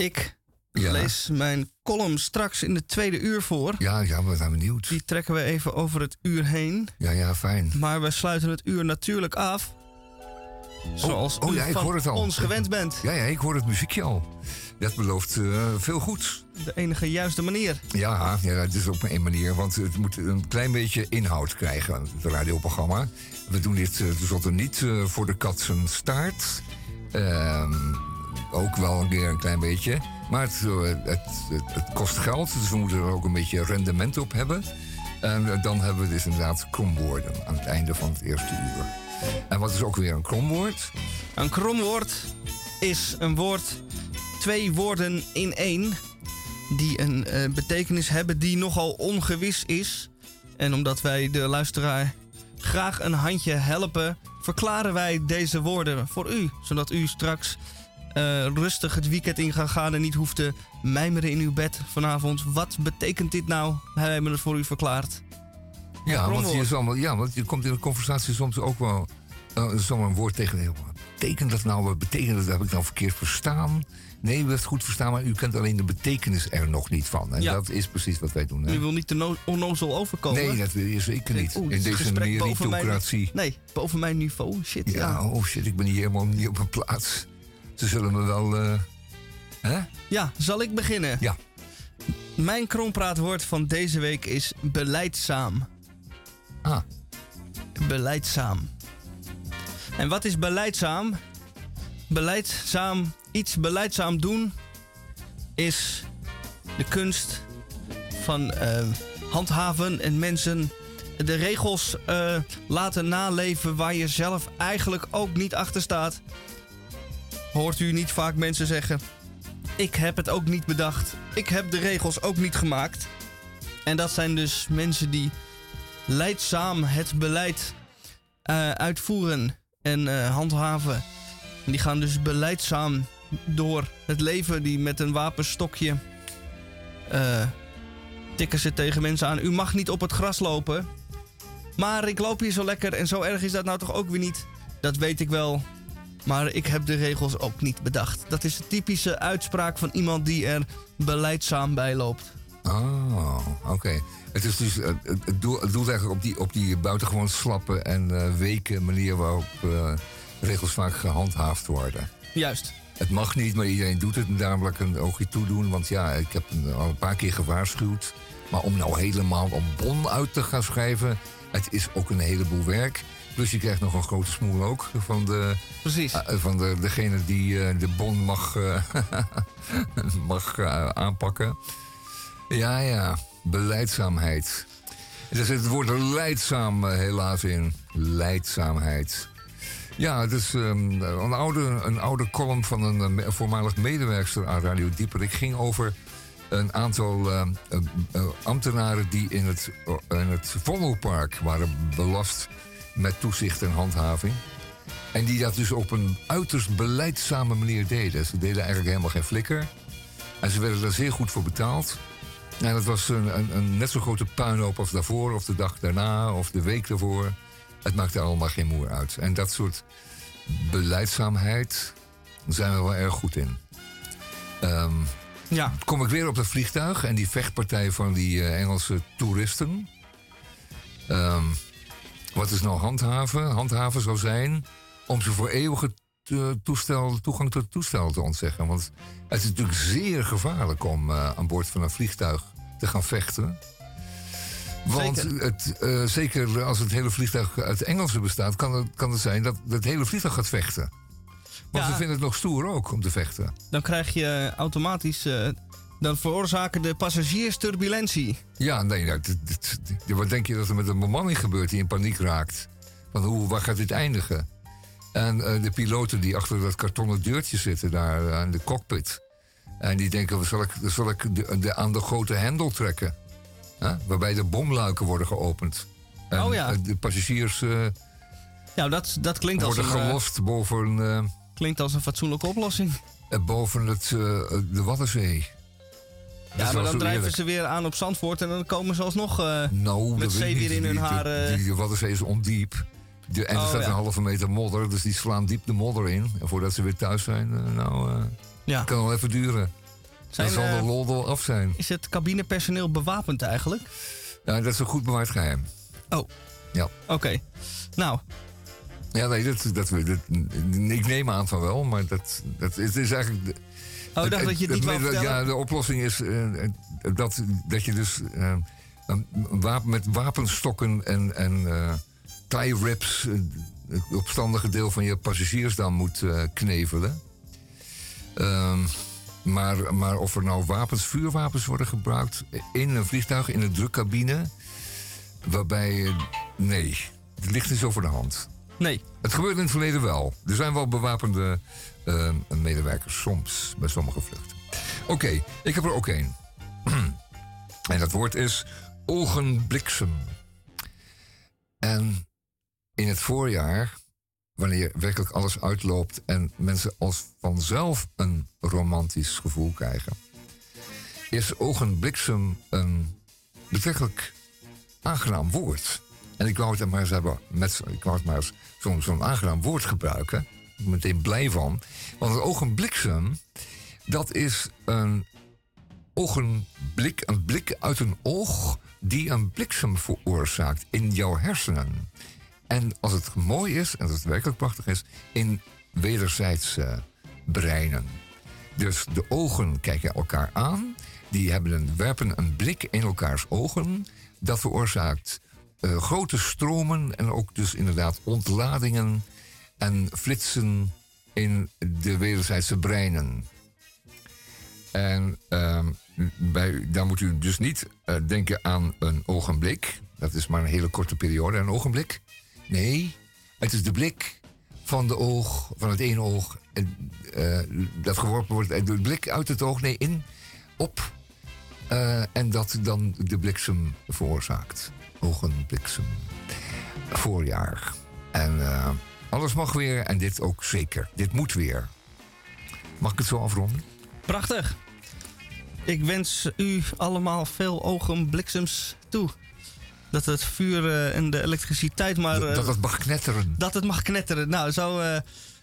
Ik Ja. lees mijn column straks in de tweede uur voor. Ja, ja, we zijn benieuwd. Die trekken we even over het uur heen. Ja, ja, fijn. Maar we sluiten het uur natuurlijk af. Zoals oh u ja, ik van hoor het al. ons gewend bent. Ja, ja, ik hoor het muziekje al. Dat belooft eh, veel goeds. De enige juiste manier. Ja, ja, het is op een manier, want het moet een klein beetje inhoud krijgen, het radioprogramma. We doen dit uh, tenslotte niet eh, voor de kat zijn staart. Ehm, ook wel een keer een klein beetje. Maar het, eh, het, het, het kost geld, dus we moeten er ook een beetje rendement op hebben. En eh, dan hebben we dus inderdaad kromwoorden aan het einde van het eerste uur. En wat is ook weer een kromwoord? Een kromwoord is een woord, twee woorden in één, die een eh, betekenis hebben die nogal ongewis is. En omdat wij de luisteraar graag een handje helpen, verklaren wij deze woorden voor u, zodat u straks eh, rustig het weekend in gaat gaan en niet hoeft te mijmeren in uw bed vanavond. Wat betekent dit nou? Wij hebben het voor u verklaard. Ja, want, je is allemaal, ja, want je komt in een conversatie soms ook wel uh, zo'n woord tegen. Wat betekent dat nou? Wat betekent dat? Heb ik nou verkeerd verstaan? Nee, u heeft het goed verstaan, maar u kent alleen de betekenis er nog niet van. En Ja. dat is precies wat wij doen. Hè? U wil niet te no- onnozel overkomen. Nee, dat wil je zeker niet. Oeh, in deze boven mijn- meritocratie. Nee, boven mijn niveau. Shit, ja. Ja, oh shit, ik ben hier helemaal niet op mijn plaats. Ze zullen me wel. eh, hè? Ja, zal ik beginnen? Ja. Mijn krompraatwoord van deze week is beleidzaam. Ah, Beleidzaam. En wat is beleidzaam? Beleidzaam, iets beleidzaam doen is de kunst van eh, handhaven en mensen de regels eh, laten naleven waar je zelf eigenlijk ook niet achter staat. Hoort u niet vaak mensen zeggen: Ik heb het ook niet bedacht, ik heb de regels ook niet gemaakt. En dat zijn dus mensen die leidzaam het beleid eh, uitvoeren en eh, handhaven. En die gaan dus beleidzaam door het leven, die met een wapenstokje eh, tikken ze tegen mensen aan. U mag niet op het gras lopen. Maar ik loop hier zo lekker en zo erg is dat nou toch ook weer niet. Dat weet ik wel. Maar ik heb de regels ook niet bedacht. Dat is de typische uitspraak van iemand die er beleidzaam bij loopt. oh, oké. Het is dus eh, het, het, doel, het doelt eigenlijk op die, op die buitengewoon slappe en eh, weke manier waarop eh, regels vaak gehandhaafd worden. Juist. Het mag niet, maar iedereen doet het. En daarom wil ik een oogje toedoen. Want ja, ik heb een- al een paar keer gewaarschuwd. Maar om nou helemaal een bon uit te gaan schrijven... het is ook een heleboel werk. Plus je krijgt nog een grote smoel ook van, de, Precies. eh, van de, degene die eh, de bon mag, eh, mag aanpakken. Ja, ja, beleidzaamheid. Er zit het woord leidzaam helaas in. Leidzaamheid. Ja, het is ehm, een, oude, een oude column van een voormalig medewerkster aan Radio Dieper. Ik ging over een aantal eh, eh, eh, ambtenaren die in het, eh, in het Vondelpark waren belast met toezicht en handhaving. En die dat dus op een uiterst beleidzame manier deden. Ze deden eigenlijk helemaal geen flikker. En ze werden daar zeer goed voor betaald. En dat was een, een, een net zo grote puinhoop als daarvoor, of de dag daarna, of de week daarvoor. Het maakte allemaal geen moer uit. En dat soort beleidzaamheid zijn we wel erg goed in. Ehm, Ja. kom ik weer op het vliegtuig en die vechtpartij van die eh, Engelse toeristen. Ehm, wat is nou handhaven? Handhaven zou zijn om ze voor eeuwige toestel, toegang tot het toestel te ontzeggen. Want het is natuurlijk zeer gevaarlijk om eh, aan boord van een vliegtuig te gaan vechten. Want Zeker. Het, eh, zeker als het hele vliegtuig uit Engelsen bestaat, kan het, kan het zijn dat het hele vliegtuig gaat vechten. Want Ja. ze vinden het nog stoer ook om te vechten. Dan krijg je automatisch. eh, dan veroorzaken de passagiers turbulentie. Ja, nee, dat, dat- dat- wat denk je dat er met een bemanning gebeurt die in paniek raakt? Van hoe, waar gaat dit eindigen? En eh, de piloten die achter dat kartonnen deurtje zitten daar aan de cockpit. En die denken, zal ik, zal ik de, de- aan de grote hendel trekken? Waarbij de bomluiken worden geopend. En Oh ja. eh, de passagiers eh, Ja, dat, dat klinkt, als worden een, eh, gelost boven, eh, klinkt als een fatsoenlijke oplossing. eh, boven het, eh, de Waddenzee. Ja, maar dan drijven ze weer aan op Zandvoort en dan komen ze alsnog... eh, Nou, Met zeewier niet. in hun haar, eh. Die, die Waddenzee is ondiep. De, en er Oh, staat ja. een halve meter modder, dus die slaan diep de modder in. En voordat ze weer thuis zijn, eh, nou, eh ja. kan wel even duren. Zijn, dan zal eh, de lol wel af zijn. Is het cabinepersoneel bewapend eigenlijk? Ja, dat is een goed bewaard geheim. Oh. Ja. Oké. Nou, Ja, nee, dat, dat, dat, ik neem aan van wel, maar dat, dat het is eigenlijk... oh, ik dacht het- dat je het niet. Ja, de oplossing is eh, dat, dat je dus eh, wapen, met wapenstokken en, en eh, tie rips eh, het opstandige deel van je passagiers dan moet eh, knevelen. Ehm, maar, maar of er nou wapens, vuurwapens worden gebruikt in een vliegtuig, in een drukcabine, waarbij... eh, nee, het ligt niet zo voor de hand. Nee. Het gebeurt in het verleden wel. Er zijn wel bewapende eh, medewerkers soms bij sommige vluchten. Oké, ik heb er ook één. en dat woord is ogenbliksem. En in het voorjaar, wanneer werkelijk alles uitloopt en mensen als vanzelf een romantisch gevoel krijgen, is ogenbliksem een betrekkelijk aangenaam woord. En ik wou het maar eens hebben met ik wou het maar zo'n zo'n aangenaam woord gebruiken. Meteen blij van. Want een ogenbliksem, dat is een ogenblik, een blik uit een oog die een bliksem veroorzaakt in jouw hersenen. En als het mooi is, en als het werkelijk prachtig is, in wederzijds eh, breinen. Dus de ogen kijken elkaar aan, die hebben een, werpen een blik in elkaars ogen. Dat veroorzaakt eh, grote stromen en ook dus inderdaad ontladingen en flitsen in de wederzijdse breinen. En ehm, bij, daar moet u dus niet eh, denken aan een ogenblik. Dat is maar een hele korte periode, een ogenblik. Nee, het is de blik van de oog, van het ene oog, en, eh, dat geworpen wordt. eh, De blik uit het oog, nee, in, op. en dat dan de bliksem veroorzaakt. Ogenbliksem. Voorjaar. En alles mag weer en dit ook zeker. Dit moet weer. Mag ik het zo afronden? Prachtig. Ik wens u allemaal veel ogenbliksems toe. Dat het vuur eh, en de elektriciteit maar... eh, dat het mag knetteren. dat het mag knetteren. Nou, zo, eh,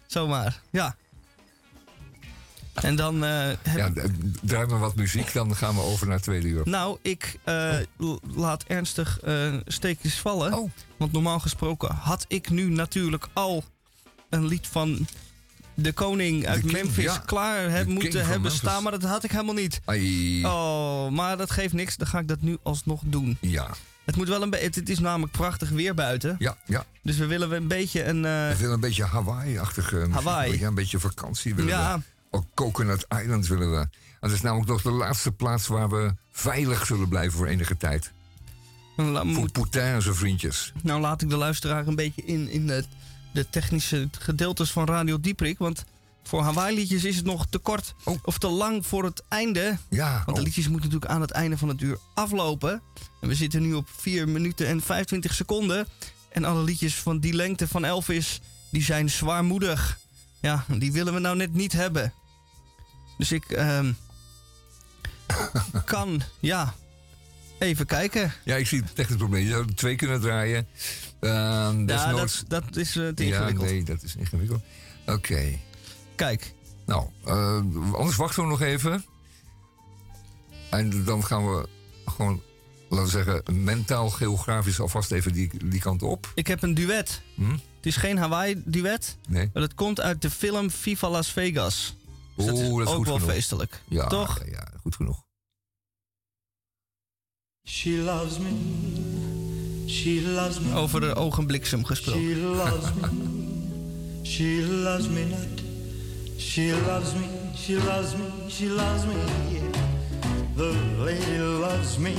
zomaar. Ja. En dan Ja, draai maar wat muziek, dan gaan we over naar het tweede uur. Nou, ik laat ernstig steekjes vallen. Oh. Want normaal gesproken had ik nu natuurlijk al een lied van de koning uit King, Memphis ja. klaar heb, moeten hebben Memphis. staan. Maar dat had ik helemaal niet. Ai. Oh, maar dat geeft niks. Dan ga ik dat nu alsnog doen. Ja, Het moet wel een beetje. Het is namelijk prachtig weer buiten. ja, ja. Dus we willen een beetje een. eh, We willen een beetje Hawaii-achtige. Hawaii. Ja, een beetje vakantie willen Ja. we. Ook Coconut Island willen we. En dat is namelijk nog de laatste plaats waar we veilig zullen blijven voor enige tijd. Voor Poutin en zijn vriendjes. nou laat ik de luisteraar een beetje in, in de, de technische gedeeltes van Radio Dieprik. Want voor Hawaii-liedjes is het nog te kort Oh. of te lang voor het einde. Ja, Want de oh, liedjes moeten natuurlijk aan het einde van het uur aflopen. En we zitten nu op 4 minuten en 25 seconden. En alle liedjes van die lengte van Elvis, die zijn zwaarmoedig. Ja, die willen we nou net niet hebben. Dus ik ehm, kan, ja, even kijken. ja, ik zie het technisch probleem. Je zou er twee kunnen draaien. Ehm Ja, dat, dat is eh, te ja, ingewikkeld. nee, dat is ingewikkeld. Oké. Kijk, Nou, eh, anders wachten we nog even. En dan gaan we gewoon, laten we zeggen, mentaal, geografisch alvast even die, die kant op. ik heb een duet. Hm? Het is geen Hawaii-duet, Nee? maar het komt uit de film Viva Las Vegas. Dus dat is dat is ook goed wel genoeg. feestelijk. Ja, Toch? Ja, goed genoeg. She loves me. She loves me. Over de ogenbliksem gesproken. She loves me. She loves me not. She loves me. She loves me. She loves me. The lady loves me,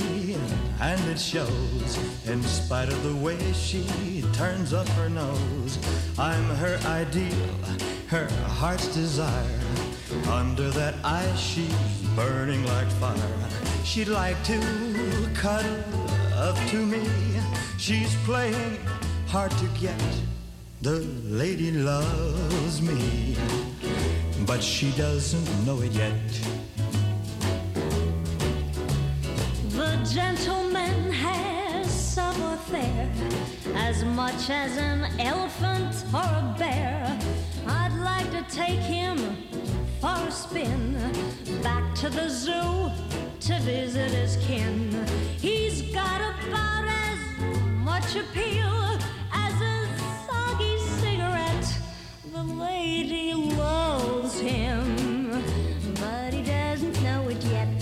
and it shows. In spite of the way she turns up her nose, I'm her ideal, her heart's desire. Under that ice, she's burning like fire. She'd like to cuddle up to me. She's playing hard to get. The lady loves me, but she doesn't know it yet. The gentleman has savoir-faire as much as an elephant or a bear. I'd like to take him for a spin back to the zoo to visit his kin. He's got about as much appeal as a soggy cigarette. The lady loves him, but he doesn't know it yet.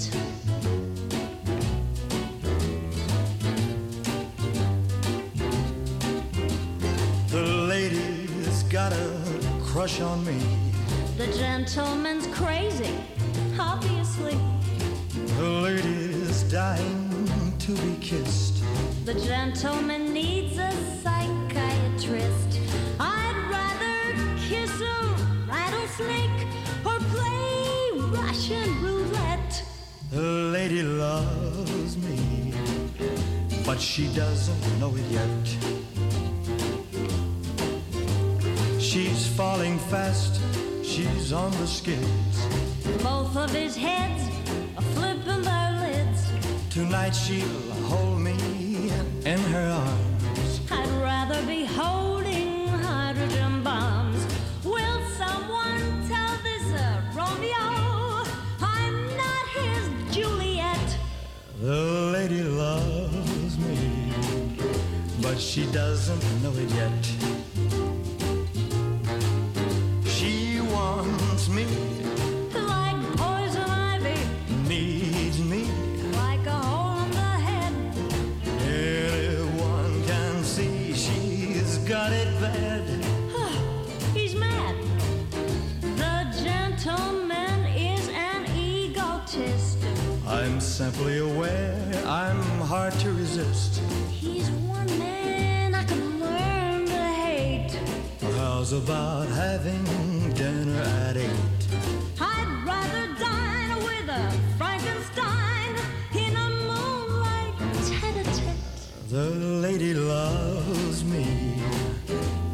The lady's got a crush on me. The gentleman's crazy, obviously. The lady's dying to be kissed. The gentleman needs a psychiatrist. I'd rather kiss a rattlesnake or play Russian roulette. The lady loves me, but she doesn't know it yet. She's falling fast, she's on the skids. Both of his heads are flipping their lids. Tonight she'll hold me in her arms. I'd rather be holding hydrogen bombs. Will someone tell this uh, Romeo I'm not his Juliet? The lady loves me, but she doesn't know it yet. Hard to resist. He's one man I could learn to hate. How's about having dinner at eight? I'd rather dine with a Frankenstein in a moonlight tete-a-tete. The lady loves me,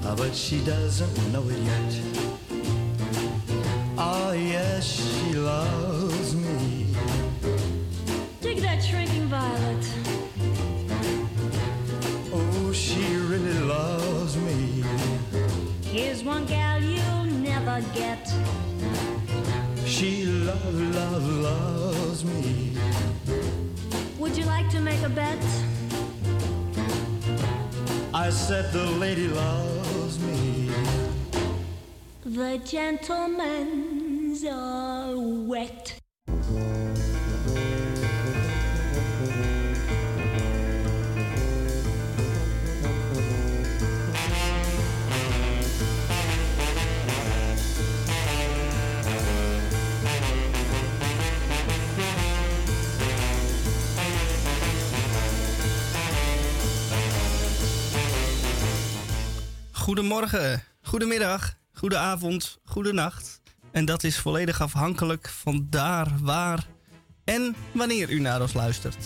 ah, but she doesn't know it yet. Oh, yes, she loves One gal you'll never get. She love, love, loves me. Would you like to make a bet? I said the lady loves me. The gentlemen's are wet. Goedemorgen, goedemiddag, goedenavond, goedenacht. En dat is volledig afhankelijk van daar, waar en wanneer u naar ons luistert.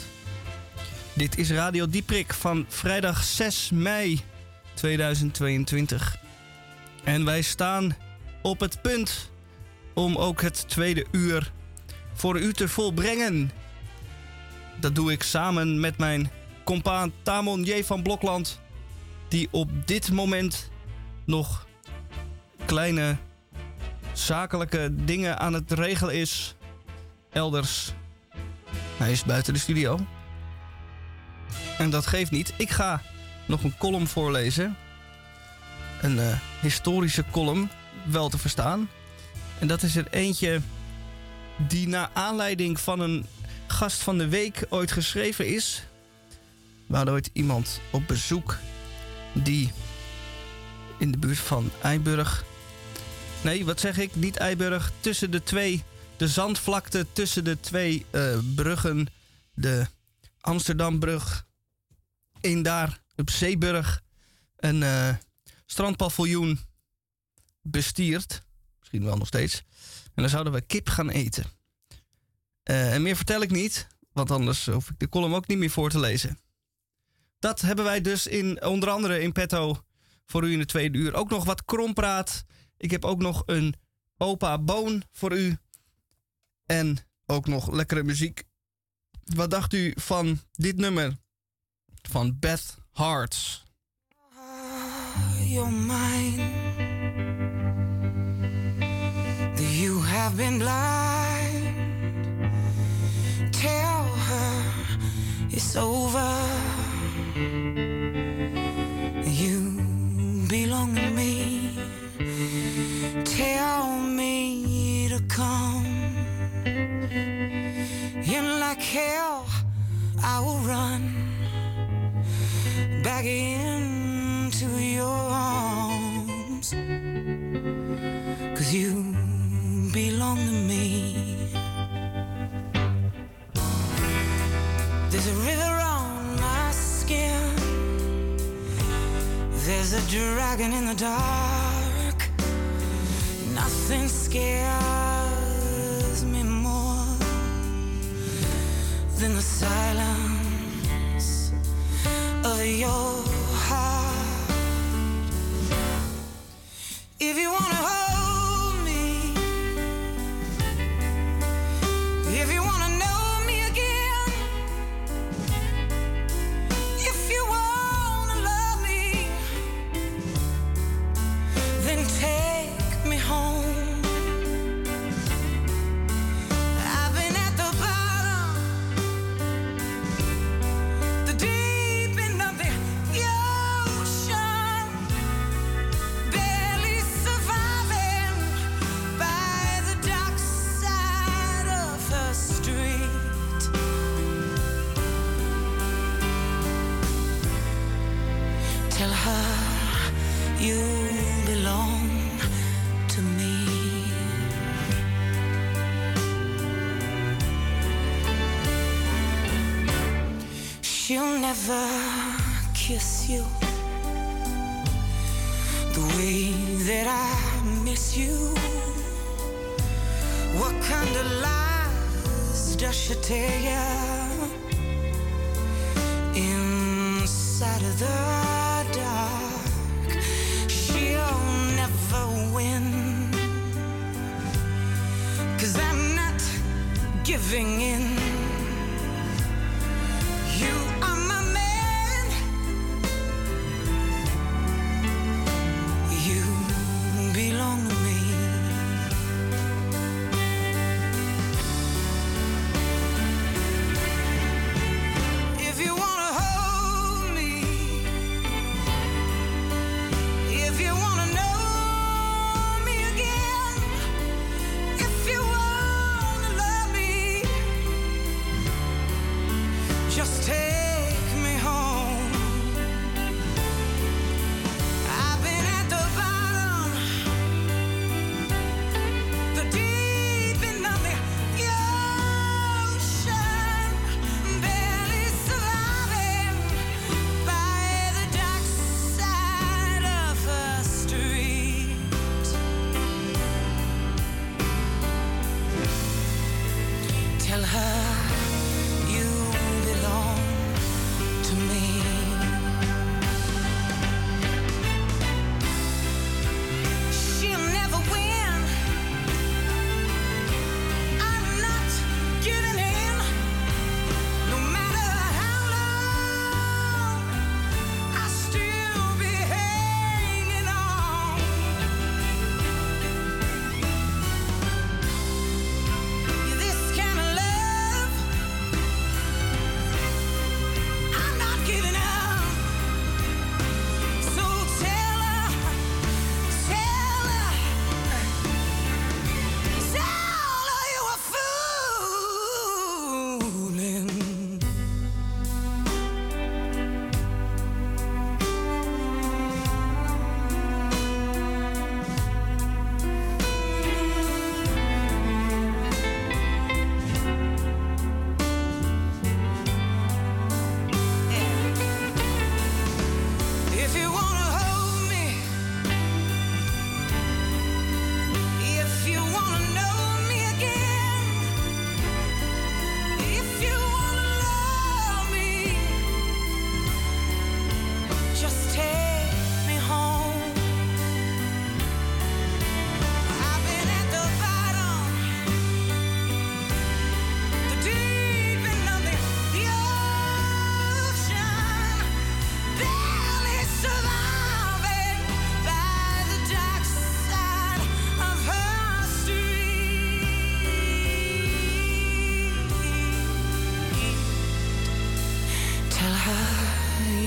Dit is Radio Dieprik van vrijdag 6 mei 2022. En wij staan op het punt om ook het tweede uur voor u te volbrengen. Dat doe ik samen met mijn compaan Tamon J. van Blokland die op dit moment nog kleine zakelijke dingen aan het regelen is. Elders. Hij is buiten de studio. En dat geeft niet. Ik ga nog een column voorlezen. Een eh, historische column, wel te verstaan. En dat is er eentje die naar aanleiding van een gast van de week ooit geschreven is. We hadden ooit iemand op bezoek die in de buurt van Eiburg. Nee, wat zeg ik? Niet Eiburg. Tussen de twee, de zandvlakte tussen de twee eh, bruggen, de Amsterdambrug, in daar op Zeeburg, een eh strandpaviljoen bestiert. Misschien wel nog steeds. En dan zouden we kip gaan eten. Eh, en meer vertel ik niet, want anders hoef ik de column ook niet meer voor te lezen. Dat hebben wij dus in, onder andere in petto voor u in de tweede uur. Ook nog wat krompraat. Ik heb ook nog een opa Boon voor u. En ook nog lekkere muziek. Wat dacht u van dit nummer? Van Beth Hearts. You're mine. You have been blind. Tell her it's over. Come. And like hell, I will run back into your arms. Cause you belong to me. There's a river on my skin. There's a dragon in the dark. Nothing scares me more than the silence of your heart. If you wanna hold you belong to me. She'll never kiss you the way that I miss you. What kind of lies does she tell you inside of the giving in.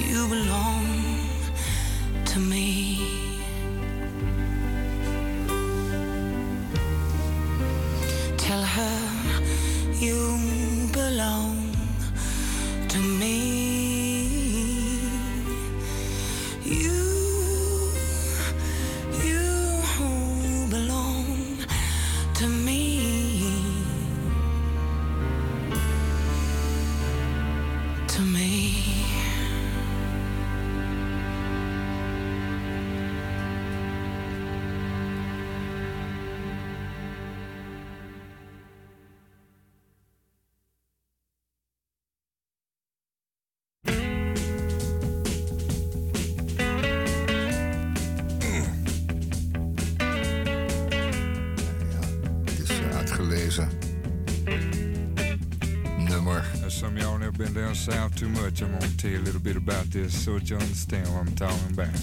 you belong to me. Too much. I'm gonna tell you a little bit about this so that you understand what I'm talking about.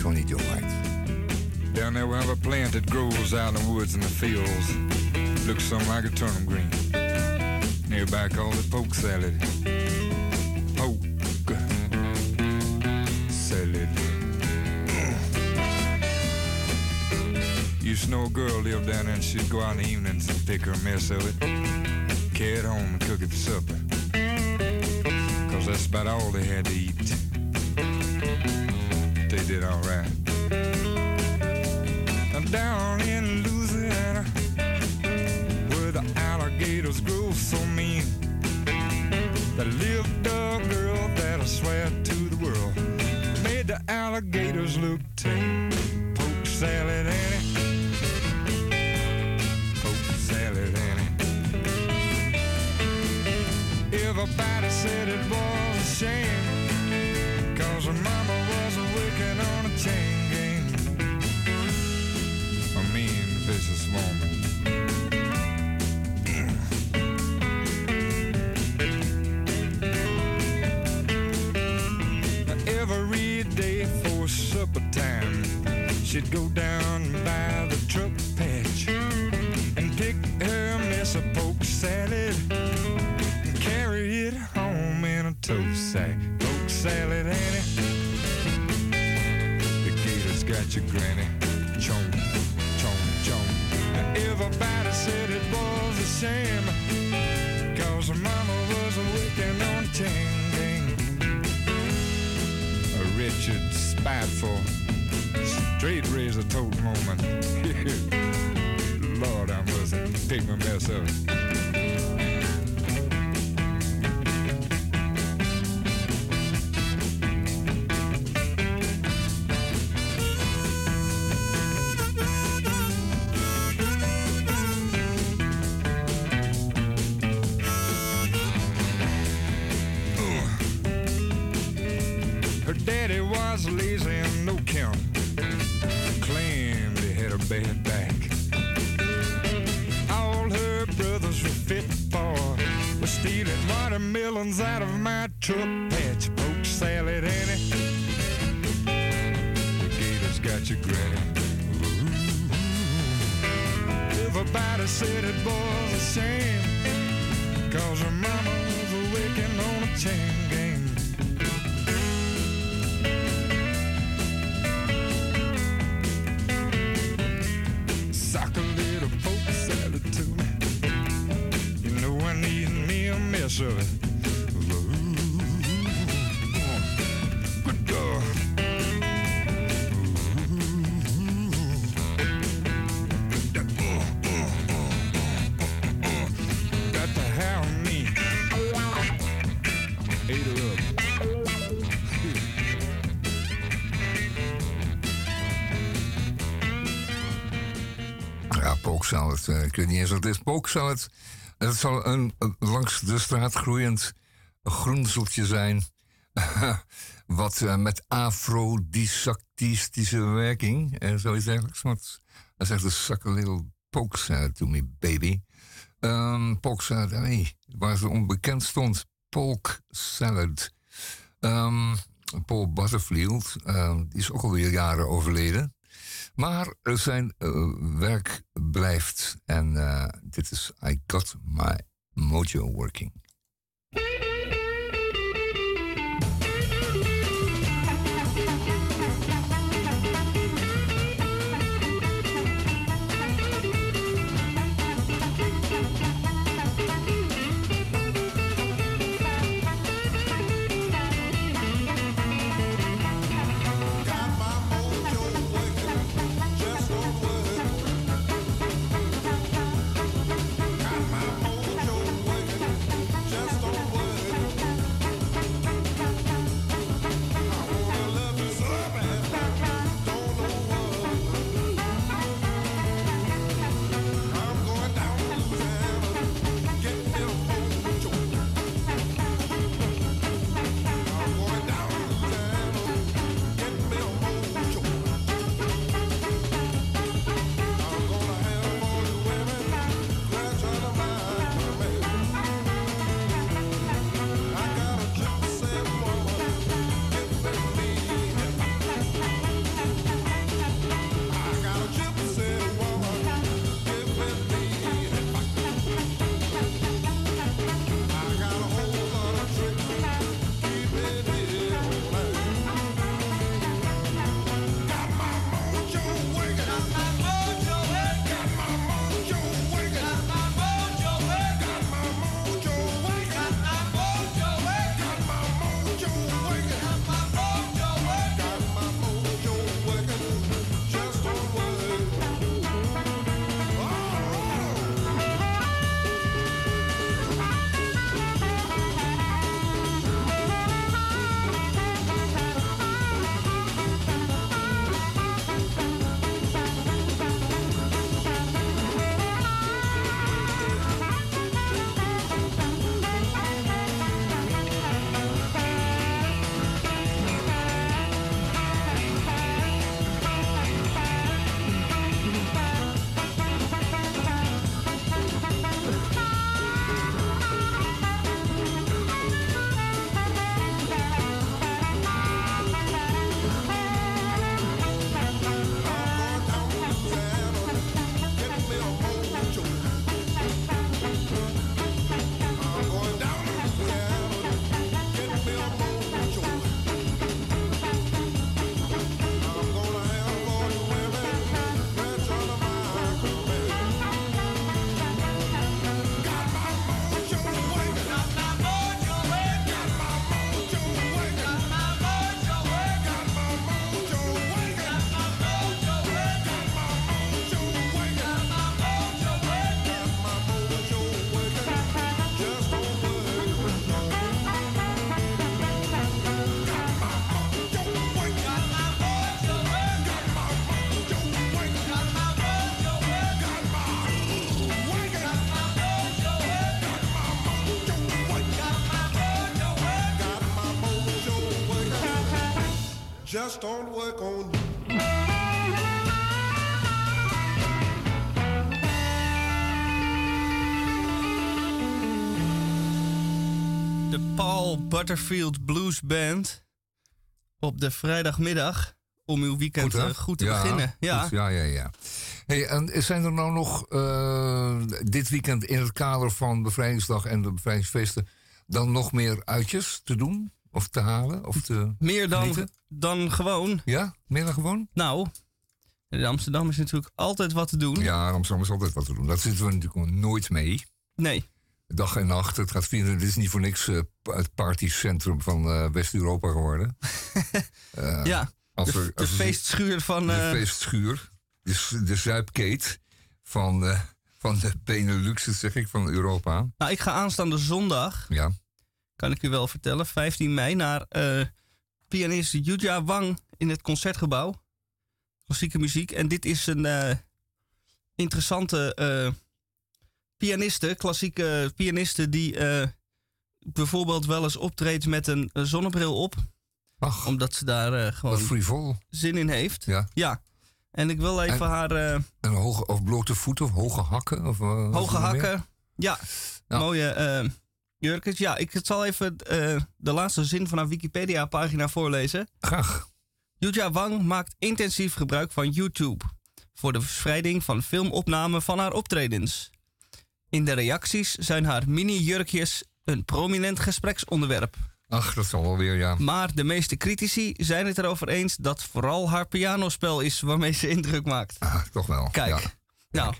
Tony Joe White. Down there we have a plant that grows out in the woods and the fields. Looks something like a turnip green. Nearby called it poke salad. Poke salad. Used to know a girl lived down there and she'd go out in the evenings and pick her a mess of it. Carry it home and cook it for supper. That's about all they had to eat. They did alright. I'm down in Louisiana where the alligators grow so mean. There lived watermelons my truck patch. Poke salad, Annie. The gators got your granny. Everybody said it was a shame. Cause her mama was working on a chain gang. Sock a little poke salad to me. You know I need me a mess of it. Pooksalad. eh, ik weet niet eens wat het is. Pooksalad. Het zal een langs de straat groeiend groenseltje zijn. wat eh, met afrodisactistische werking en zoiets dergelijks. Want hij zegt, suck a little poke salad to me, baby. Um, poke salad, nee, waar ze onbekend stond. Polk salad. Ehm, Paul Butterfield, ehm, die is ook alweer jaren overleden. Maar zijn eh, werk blijft. En eh, dit is I Got My Mojo Working. Just don't work on you. De Paul Butterfield Blues Band. Op de vrijdagmiddag. Om uw weekend hè? eh, goed te Ja, beginnen. Ja. goed, ja, ja, ja. Hey, en zijn er nou nog eh, dit weekend in het kader van Bevrijdingsdag en de bevrijdingsfeesten dan nog meer uitjes te doen? Of te halen? Of te Meer dan, genieten? dan gewoon. Ja, meer dan gewoon? Nou, in Amsterdam is natuurlijk altijd wat te doen. Ja, Amsterdam is altijd wat te doen. Dat zitten we natuurlijk nooit mee. Nee. Dag en nacht. Het gaat vieren. Dit is niet voor niks eh, het partycentrum van eh, West-Europa geworden. Eh, ja, als de, er- als feestschuur van... De feestschuur. De, de zuipkeet van, van de Benelux, zeg ik, van Europa. Nou, ik ga aanstaande zondag, Ja. Kan ik u wel vertellen, 15 mei, naar eh, pianist Yuja Wang in het Concertgebouw. Klassieke muziek. En dit is een eh, interessante eh pianiste, klassieke pianiste, die bijvoorbeeld wel eens optreedt met een zonnebril op. omdat ze daar gewoon zin in heeft. Ja. Ja. En ik wil even En- haar eh, En hoge of blote voeten of hoge hakken? Of, hoge hakken. Ja, Ja. mooie jurkens. Ja, ik zal even eh, de laatste zin van haar Wikipedia-pagina voorlezen. Graag. Yuja Wang maakt intensief gebruik van YouTube voor de verspreiding van filmopnamen van haar optredens. In de reacties zijn haar mini-jurkjes een prominent gespreksonderwerp. Ach, dat zal wel weer, ja. Maar de meeste critici zijn het erover eens dat vooral haar pianospel is waarmee ze indruk maakt. Ah, toch wel. Kijk, Ja. nou,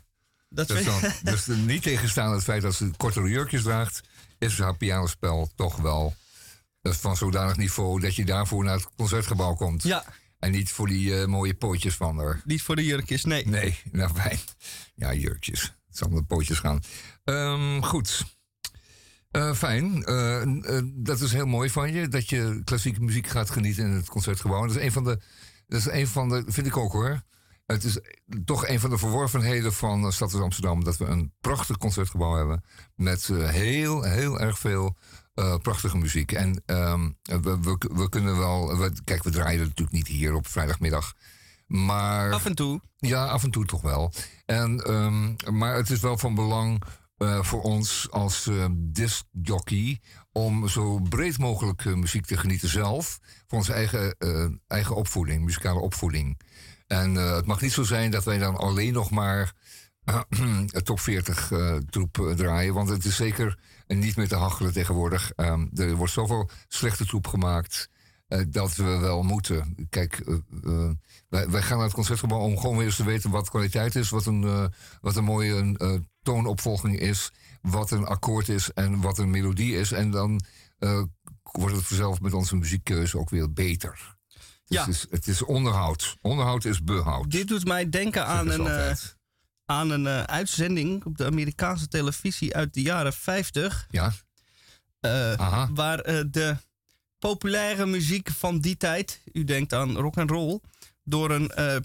dat Dus, vind dan, dus niet tegenstaan het feit dat ze kortere jurkjes draagt, is haar pianospel toch wel eh, van zodanig niveau dat je daarvoor naar het concertgebouw komt. Ja. En niet voor die eh, mooie pootjes van haar. Niet voor de jurkjes, nee. Nee, nou fijn. Ja, jurkjes. Het zal om de pootjes gaan. Ehm, goed. Eh, fijn. Dat is heel mooi van je, dat je klassieke muziek gaat genieten in het concertgebouw. Dat is een van de, dat is een van de, vind ik ook hoor. Het is toch een van de verworvenheden van de stad Amsterdam. Dat we een prachtig concertgebouw hebben. Met eh, heel, heel erg veel eh, prachtige muziek. En ehm, we, we, we kunnen wel. We, kijk, we draaien het natuurlijk niet hier op vrijdagmiddag. Maar. Af en toe. Ja, af en toe toch wel. En, ehm, maar het is wel van belang eh, voor ons als uh, discjockey om zo breed mogelijk muziek te genieten zelf. Voor onze eigen, eigen opvoeding, muzikale opvoeding. En eh, het mag niet zo zijn dat wij dan alleen nog maar het top 40 eh, troep eh, draaien. Want het is zeker niet meer te hachelen tegenwoordig. Ehm, er wordt zoveel slechte troep gemaakt. eh, dat we wel moeten. Kijk, eh, eh, wij, gaan naar het concertgebouw om gewoon weer eens te weten wat kwaliteit is. Wat een, eh, wat een mooie eh, toonopvolging is. Wat een akkoord is en wat een melodie is. En dan eh, wordt het vanzelf met onze muziekkeuze ook weer beter. Ja. het, is, het is onderhoud. Onderhoud is behoud. Dit doet mij denken aan Zeggen een, ze eh, aan een eh, uitzending op de Amerikaanse televisie uit de jaren 50. Ja. Eh, waar eh, de populaire muziek van die tijd, u denkt aan rock and roll, door een eh,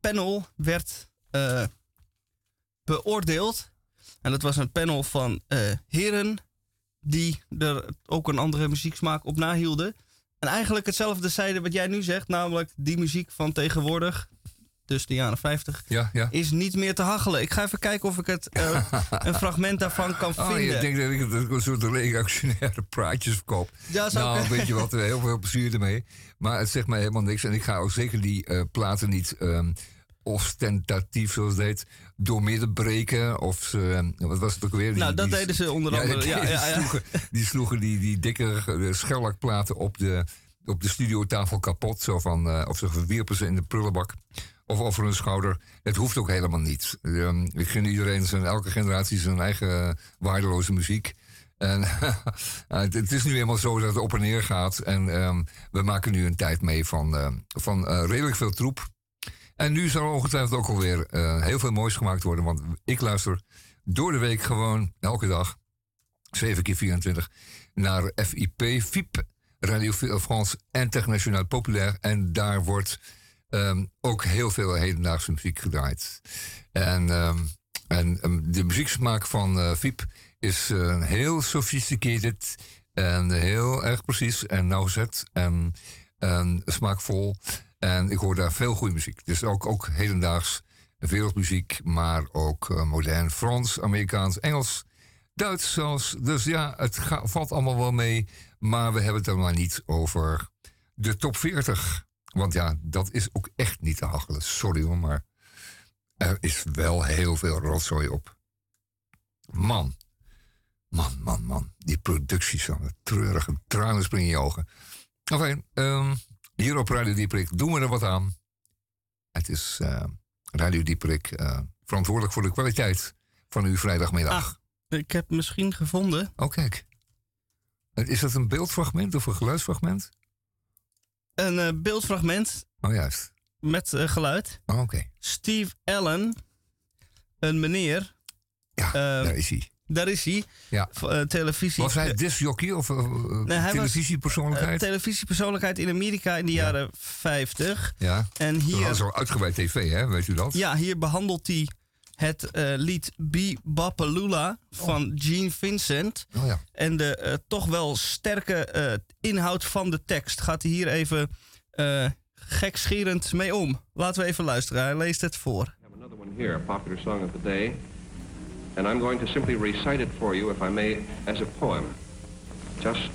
panel werd eh, beoordeeld. En dat was een panel van eh, heren die er ook een andere muzieksmaak op nahielden. En eigenlijk hetzelfde zeiden wat jij nu zegt, namelijk die muziek van tegenwoordig, dus de jaren 50, Ja, ja. is niet meer te hachelen. Ik ga even kijken of ik het, eh, een fragment daarvan kan Oh, vinden. je denkt dat ik, dat ik een soort reactionaire praatjes verkoop. Ja, zou nou, ik- weet je wat, heel veel plezier ermee. Maar het zegt mij helemaal niks. En ik ga ook zeker die eh, platen niet ehm, ostentatief, zoals het heet, doormidden breken. Of ze, eh, wat was het ook weer? Die- Nou, dat die- deden ze onder andere, die- ja, ja, sloegen, die sloegen die, die dikke eh, schellakplaten op de, op de studiotafel kapot. Zo van, eh, of ze verwierpen ze in de prullenbak. Of over hun schouder. Het hoeft ook helemaal niet. Ehm, ik gun iedereen zijn, elke generatie zijn eigen waardeloze muziek. En het, is nu eenmaal zo dat het op en neer gaat. En ehm, we maken nu een tijd mee van, van redelijk veel troep. En nu zal ongetwijfeld ook alweer eh heel veel moois gemaakt worden. Want ik luister door de week gewoon elke dag, 7 keer 24, naar FIP, FIP, Radio France Internationaal Populair. En daar wordt ehm, ook heel veel hedendaagse muziek gedraaid. En, ehm, en ehm, de muzieksmaak van eh FIP is eh, heel sophisticated en heel erg precies en nauwzet. En En smaakvol. En ik hoor daar veel goede muziek. Dus ook, ook hedendaags wereldmuziek, maar ook eh, modern Frans, Amerikaans, Engels, Duits zelfs. Dus ja, het valt allemaal wel mee. Maar we hebben het er maar niet over de top 40. Want ja, dat is ook echt niet te hachelen. Sorry hoor, maar er is wel heel veel rotzooi op. Man, man, man, man. Die producties van het treurige tranen springen in je ogen. Enfin, ehm, hier op Radio Dieperik doen we er wat aan. Het is eh, Radio Dieperik eh, verantwoordelijk voor de kwaliteit van uw vrijdagmiddag. Ik heb misschien gevonden. Oh, kijk. Eh, Is dat een beeldfragment of een geluidsfragment? Een beeldfragment Oh, juist. met geluid. Oh, Oké. Steve Allen, een meneer. Ja, daar is hij. Daar is hij. Ja. Eh, televisie. Was hij disjockey of uh, Nee, hij was, televisiepersoonlijkheid? eh, televisiepersoonlijkheid in Amerika in de jaren 50. ja. En Dat hier, was zo uitgebreid tv, hè? Weet u dat? ja, hier behandelt hij het eh, lied Be Bapalula van Gene Vincent. Oh ja. En de eh, toch wel sterke eh, inhoud van de tekst gaat hij hier even eh gekscherend mee om. Laten we even luisteren. Hij leest het voor. Another one here, a popular song of the day. And I'm going to simply recite it for you, if I may, as a poem. Just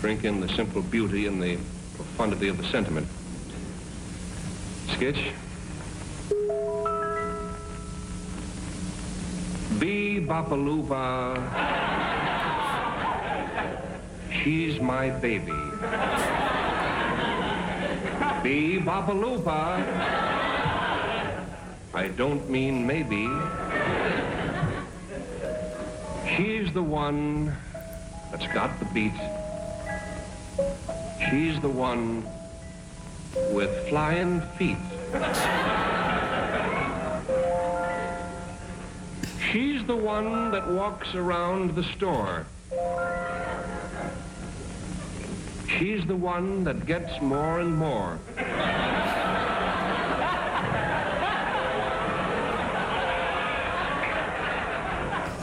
drink in the simple beauty and the profundity of the sentiment. Sketch. Bee Bapalooba. She's my baby. Bee Bapalooba. I don't mean maybe. She's the one that's got the beat. She's the one with flying feet. She's the one that walks around the store. She's the one that gets more and more.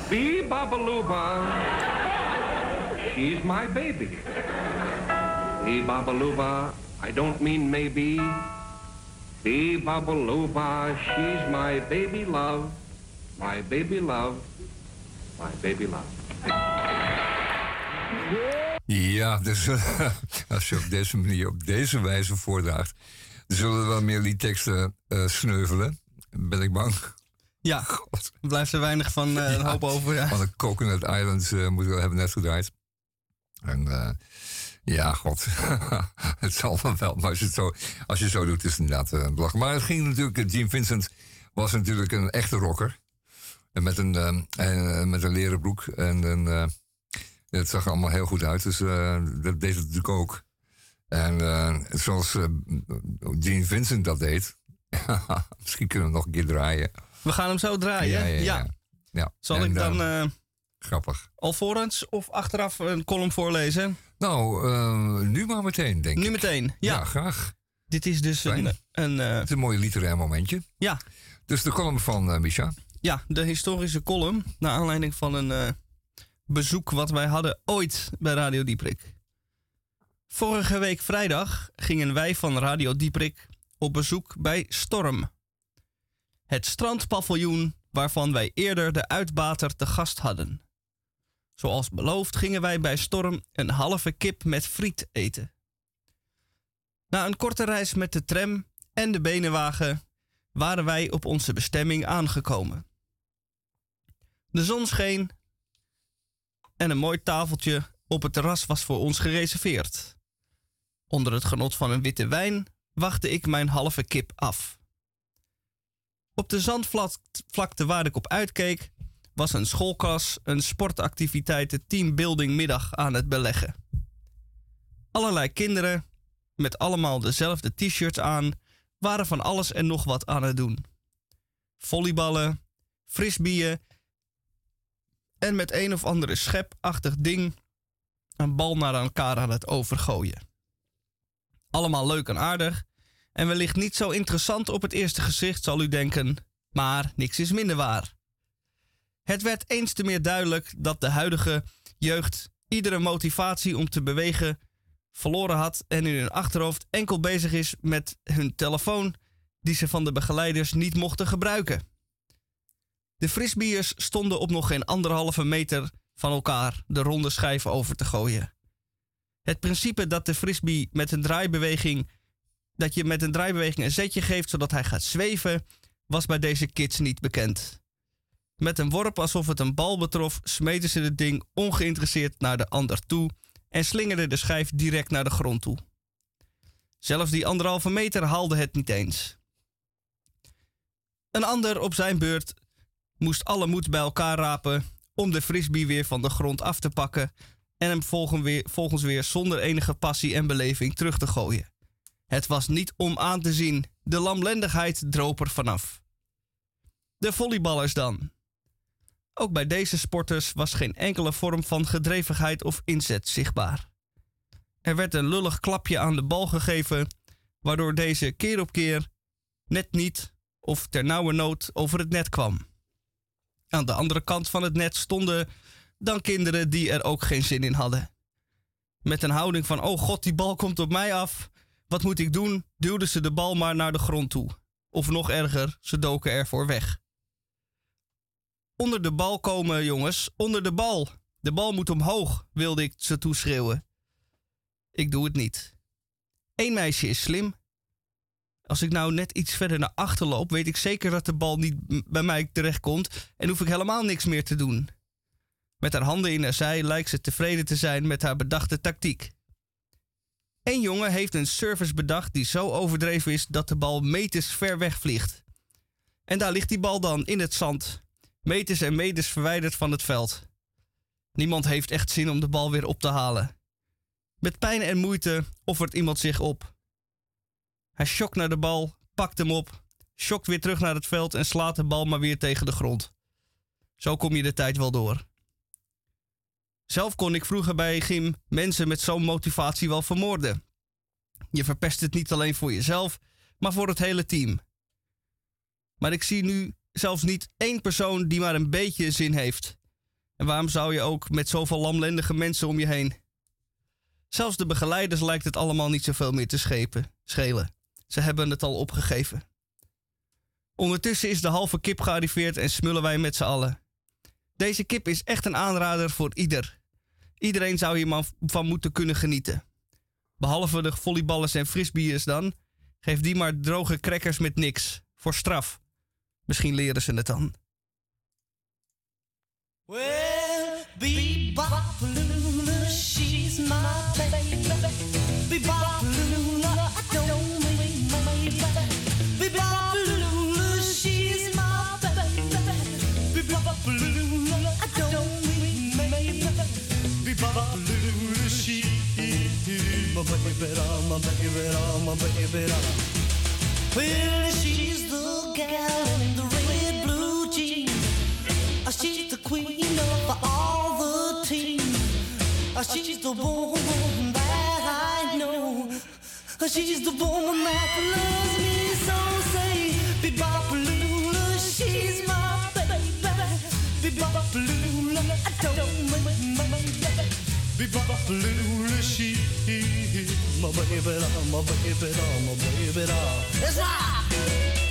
Bee Babalooba, she's my baby. Bee Babalooba, I don't mean maybe. Bee Babalooba, she's my baby love. My baby love. My baby love. Ja, dus als je op deze manier, op deze wijze voordraagt, zullen er wel meer liedteksten eh, sneuvelen. Ben ik bang. Ja, er blijft er weinig van een hoop over. Ja. Van de Coconut Islands eh, moeten we hebben net gedraaid. En eh, ja, god. het zal van wel. Maar als je het zo, als je zo doet, is het inderdaad uh, belachelijk. Maar het ging natuurlijk. Gene Vincent was natuurlijk een echte rocker. En met een, en, met een leren broek. En een, eh, het zag er allemaal heel goed uit. Dus dat deed het natuurlijk ook. En zoals Gene Vincent dat deed. misschien kunnen we nog een keer draaien. We gaan hem zo draaien. Ja, ja. Zal En, ik dan eh grappig. alvorens of achteraf een column voorlezen? Nou, eh, nu maar meteen, denk ik. Nu meteen, ja. graag. Dit is dus Fijn. een... een eh, Het is een mooi literair momentje. Ja. Dus de column van Misha. Ja, de historische column. Naar aanleiding van een bezoek wat wij hadden ooit bij Radio Dieprik. Vorige week vrijdag gingen wij van Radio Dieprik op bezoek bij Storm. Het strandpaviljoen waarvan wij eerder de uitbater te gast hadden. Zoals beloofd gingen wij bij Storm een halve kip met friet eten. Na een korte reis met de tram en de benenwagen waren wij op onze bestemming aangekomen. De zon scheen en een mooi tafeltje op het terras was voor ons gereserveerd. Onder het genot van een witte wijn wachtte ik mijn halve kip af. Op de zandvlakte waar ik op uitkeek was een schoolklas een sportactiviteiten teambuilding middag aan het beleggen. Allerlei kinderen met allemaal dezelfde t-shirts aan waren van alles en nog wat aan het doen. Volleyballen, frisbeeën en met een of andere schepachtig ding een bal naar elkaar aan het overgooien. Allemaal leuk en aardig en wellicht niet zo interessant op het eerste gezicht zal u denken, maar niks is minder waar. Het werd eens te meer duidelijk dat de huidige jeugd iedere motivatie om te bewegen verloren had en in hun achterhoofd enkel bezig is met hun telefoon die ze van de begeleiders niet mochten gebruiken. De frisbeers stonden op nog geen anderhalve meter van elkaar de ronde schijf over te gooien. Het principe dat de frisbee met een draaibeweging dat je met een draaibeweging een zetje geeft zodat hij gaat zweven, was bij deze kids niet bekend. Met een worp alsof het een bal betrof, smeten ze het ding ongeïnteresseerd naar de ander toe en slingerden de schijf direct naar de grond toe. Zelfs die anderhalve meter haalde het niet eens. Een ander op zijn beurt moest alle moed bij elkaar rapen om de frisbee weer van de grond af te pakken en hem volgens weer, volgens weer zonder enige passie en beleving terug te gooien. Het was niet om aan te zien, de lamlendigheid droop er vanaf. De volleyballers dan. Ook bij deze sporters was geen enkele vorm van gedrevenheid of inzet zichtbaar. Er werd een lullig klapje aan de bal gegeven, waardoor deze keer op keer net niet of ter nauwe nood over het net kwam. Aan de andere kant van het net stonden dan kinderen die er ook geen zin in hadden. Met een houding van: Oh god, die bal komt op mij af. Wat moet ik doen? duwden ze de bal maar naar de grond toe. Of nog erger, ze doken ervoor weg. Onder de bal komen, jongens, onder de bal. De bal moet omhoog, wilde ik ze toeschreeuwen. Ik doe het niet. Eén meisje is slim. Als ik nou net iets verder naar achter loop, weet ik zeker dat de bal niet bij mij terechtkomt en hoef ik helemaal niks meer te doen. Met haar handen in haar zij lijkt ze tevreden te zijn met haar bedachte tactiek. Een jongen heeft een service bedacht die zo overdreven is dat de bal meters ver weg vliegt. En daar ligt die bal dan in het zand, meters en meters verwijderd van het veld. Niemand heeft echt zin om de bal weer op te halen. Met pijn en moeite offert iemand zich op. Hij schokt naar de bal, pakt hem op, schokt weer terug naar het veld en slaat de bal maar weer tegen de grond. Zo kom je de tijd wel door. Zelf kon ik vroeger bij gym mensen met zo'n motivatie wel vermoorden. Je verpest het niet alleen voor jezelf, maar voor het hele team. Maar ik zie nu zelfs niet één persoon die maar een beetje zin heeft. En waarom zou je ook met zoveel lamlendige mensen om je heen? Zelfs de begeleiders lijkt het allemaal niet zoveel meer te schepen, schelen. Ze hebben het al opgegeven. Ondertussen is de halve kip gearriveerd en smullen wij met z'n allen. Deze kip is echt een aanrader voor ieder. Iedereen zou hier van moeten kunnen genieten. Behalve de volleyballers en frisbeers dan. Geef die maar droge crackers met niks. Voor straf. Misschien leren ze het dan. Baby, my baby, my baby. Well, she's the gal in the red blue jeans. Uh, She's the queen of all the team. Uh, She's the woman that I know. Uh, She's the woman that loves me so. Say, Bebopalula, she's my baby. Bebopalula, I don't mind my baby. Bebopalula, she my baby, my baby, my baby. That's right. Well,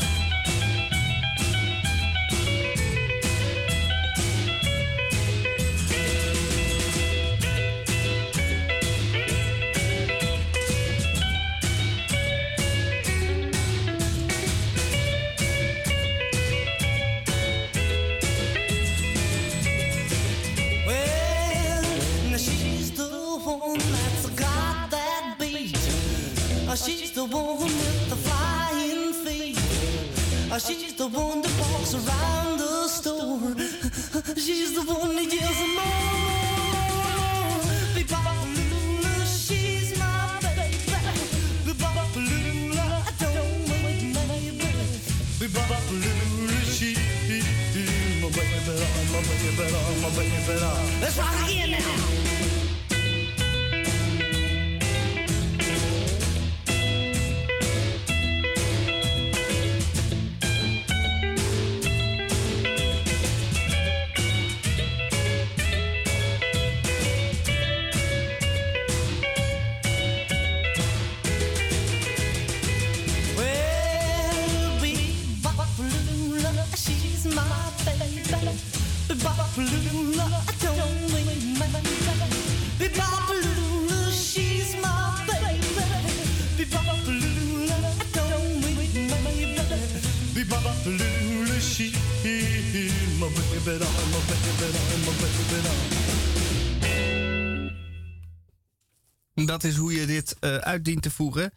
uit dient te voegen.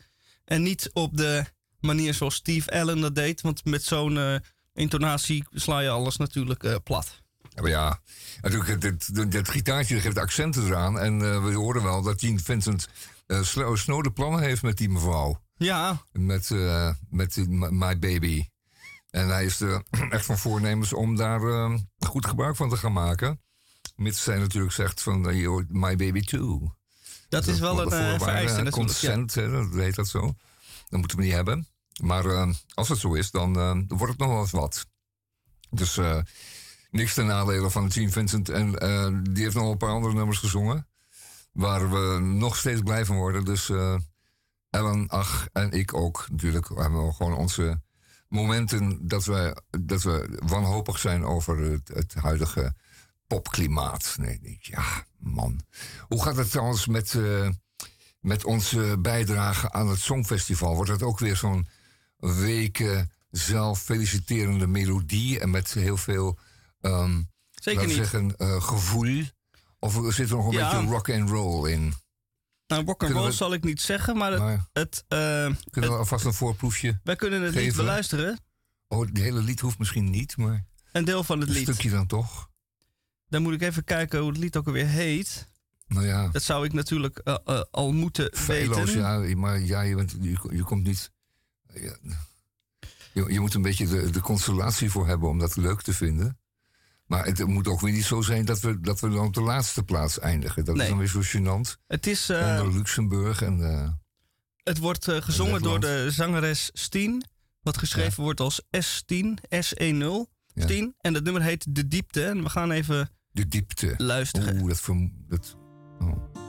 En niet op de manier zoals Steve Allen dat deed. Want met zo'n eh, intonatie sla je alles natuurlijk eh, plat. Ja, maar ja, natuurlijk, dit, dit, dit gitaartje geeft accenten eraan. En eh, we horen wel dat Gene Vincent snode plannen heeft met die mevrouw. Ja, Met, met die My Baby. En hij is er echt van voornemens om daar goed gebruik van te gaan maken. Mits zij natuurlijk zegt van, My Baby too. Dat is wel een eh, vereiste ja. Consent, dat heet dat zo. Dat moeten we niet hebben. Maar eh, als het zo is, dan eh, wordt het nog wel eens wat. Dus niks ten nadele van Gene Vincent. En die heeft nog een paar andere nummers gezongen. Waar we nog steeds blij van worden. Dus Ellen, Ach en ik ook natuurlijk. We hebben gewoon onze momenten dat we, dat we wanhopig zijn over het, het huidige popklimaat. Nee, nee, ja, man. Hoe gaat het trouwens met, eh, met onze bijdrage aan het Songfestival? Wordt het ook weer zo'n weken zelffeliciterende melodie en met heel veel ehm Zeker niet. zeggen, eh, gevoel? Of zit er nog een Ja. beetje rock and roll in? Nou, rock and roll we- zal ik niet zeggen, maar het, Maar het, eh, kunnen we alvast een voorproefje? wij kunnen het niet beluisteren. Oh, het hele lied hoeft misschien niet, maar Een deel van het een lied. stukje dan toch? Dan moet ik even kijken hoe het lied ook alweer heet. Nou ja, Dat zou ik natuurlijk eh, eh, al moeten weten. ja, maar ja, je, bent, je, je komt niet... ja, je, je moet een beetje de, de constellatie voor hebben om dat leuk te vinden. Maar het moet ook weer niet zo zijn dat we, dat we dan op de laatste plaats eindigen. Dat Nee. is dan weer zo gênant. Het, is, Onder Luxemburg en... het wordt gezongen door de zangeres Steen. Wat geschreven wordt als S10, S10, Ja. Steen. En dat nummer heet De Diepte. En we gaan even de diepte. luisteren. Oeh, dat... dat oh.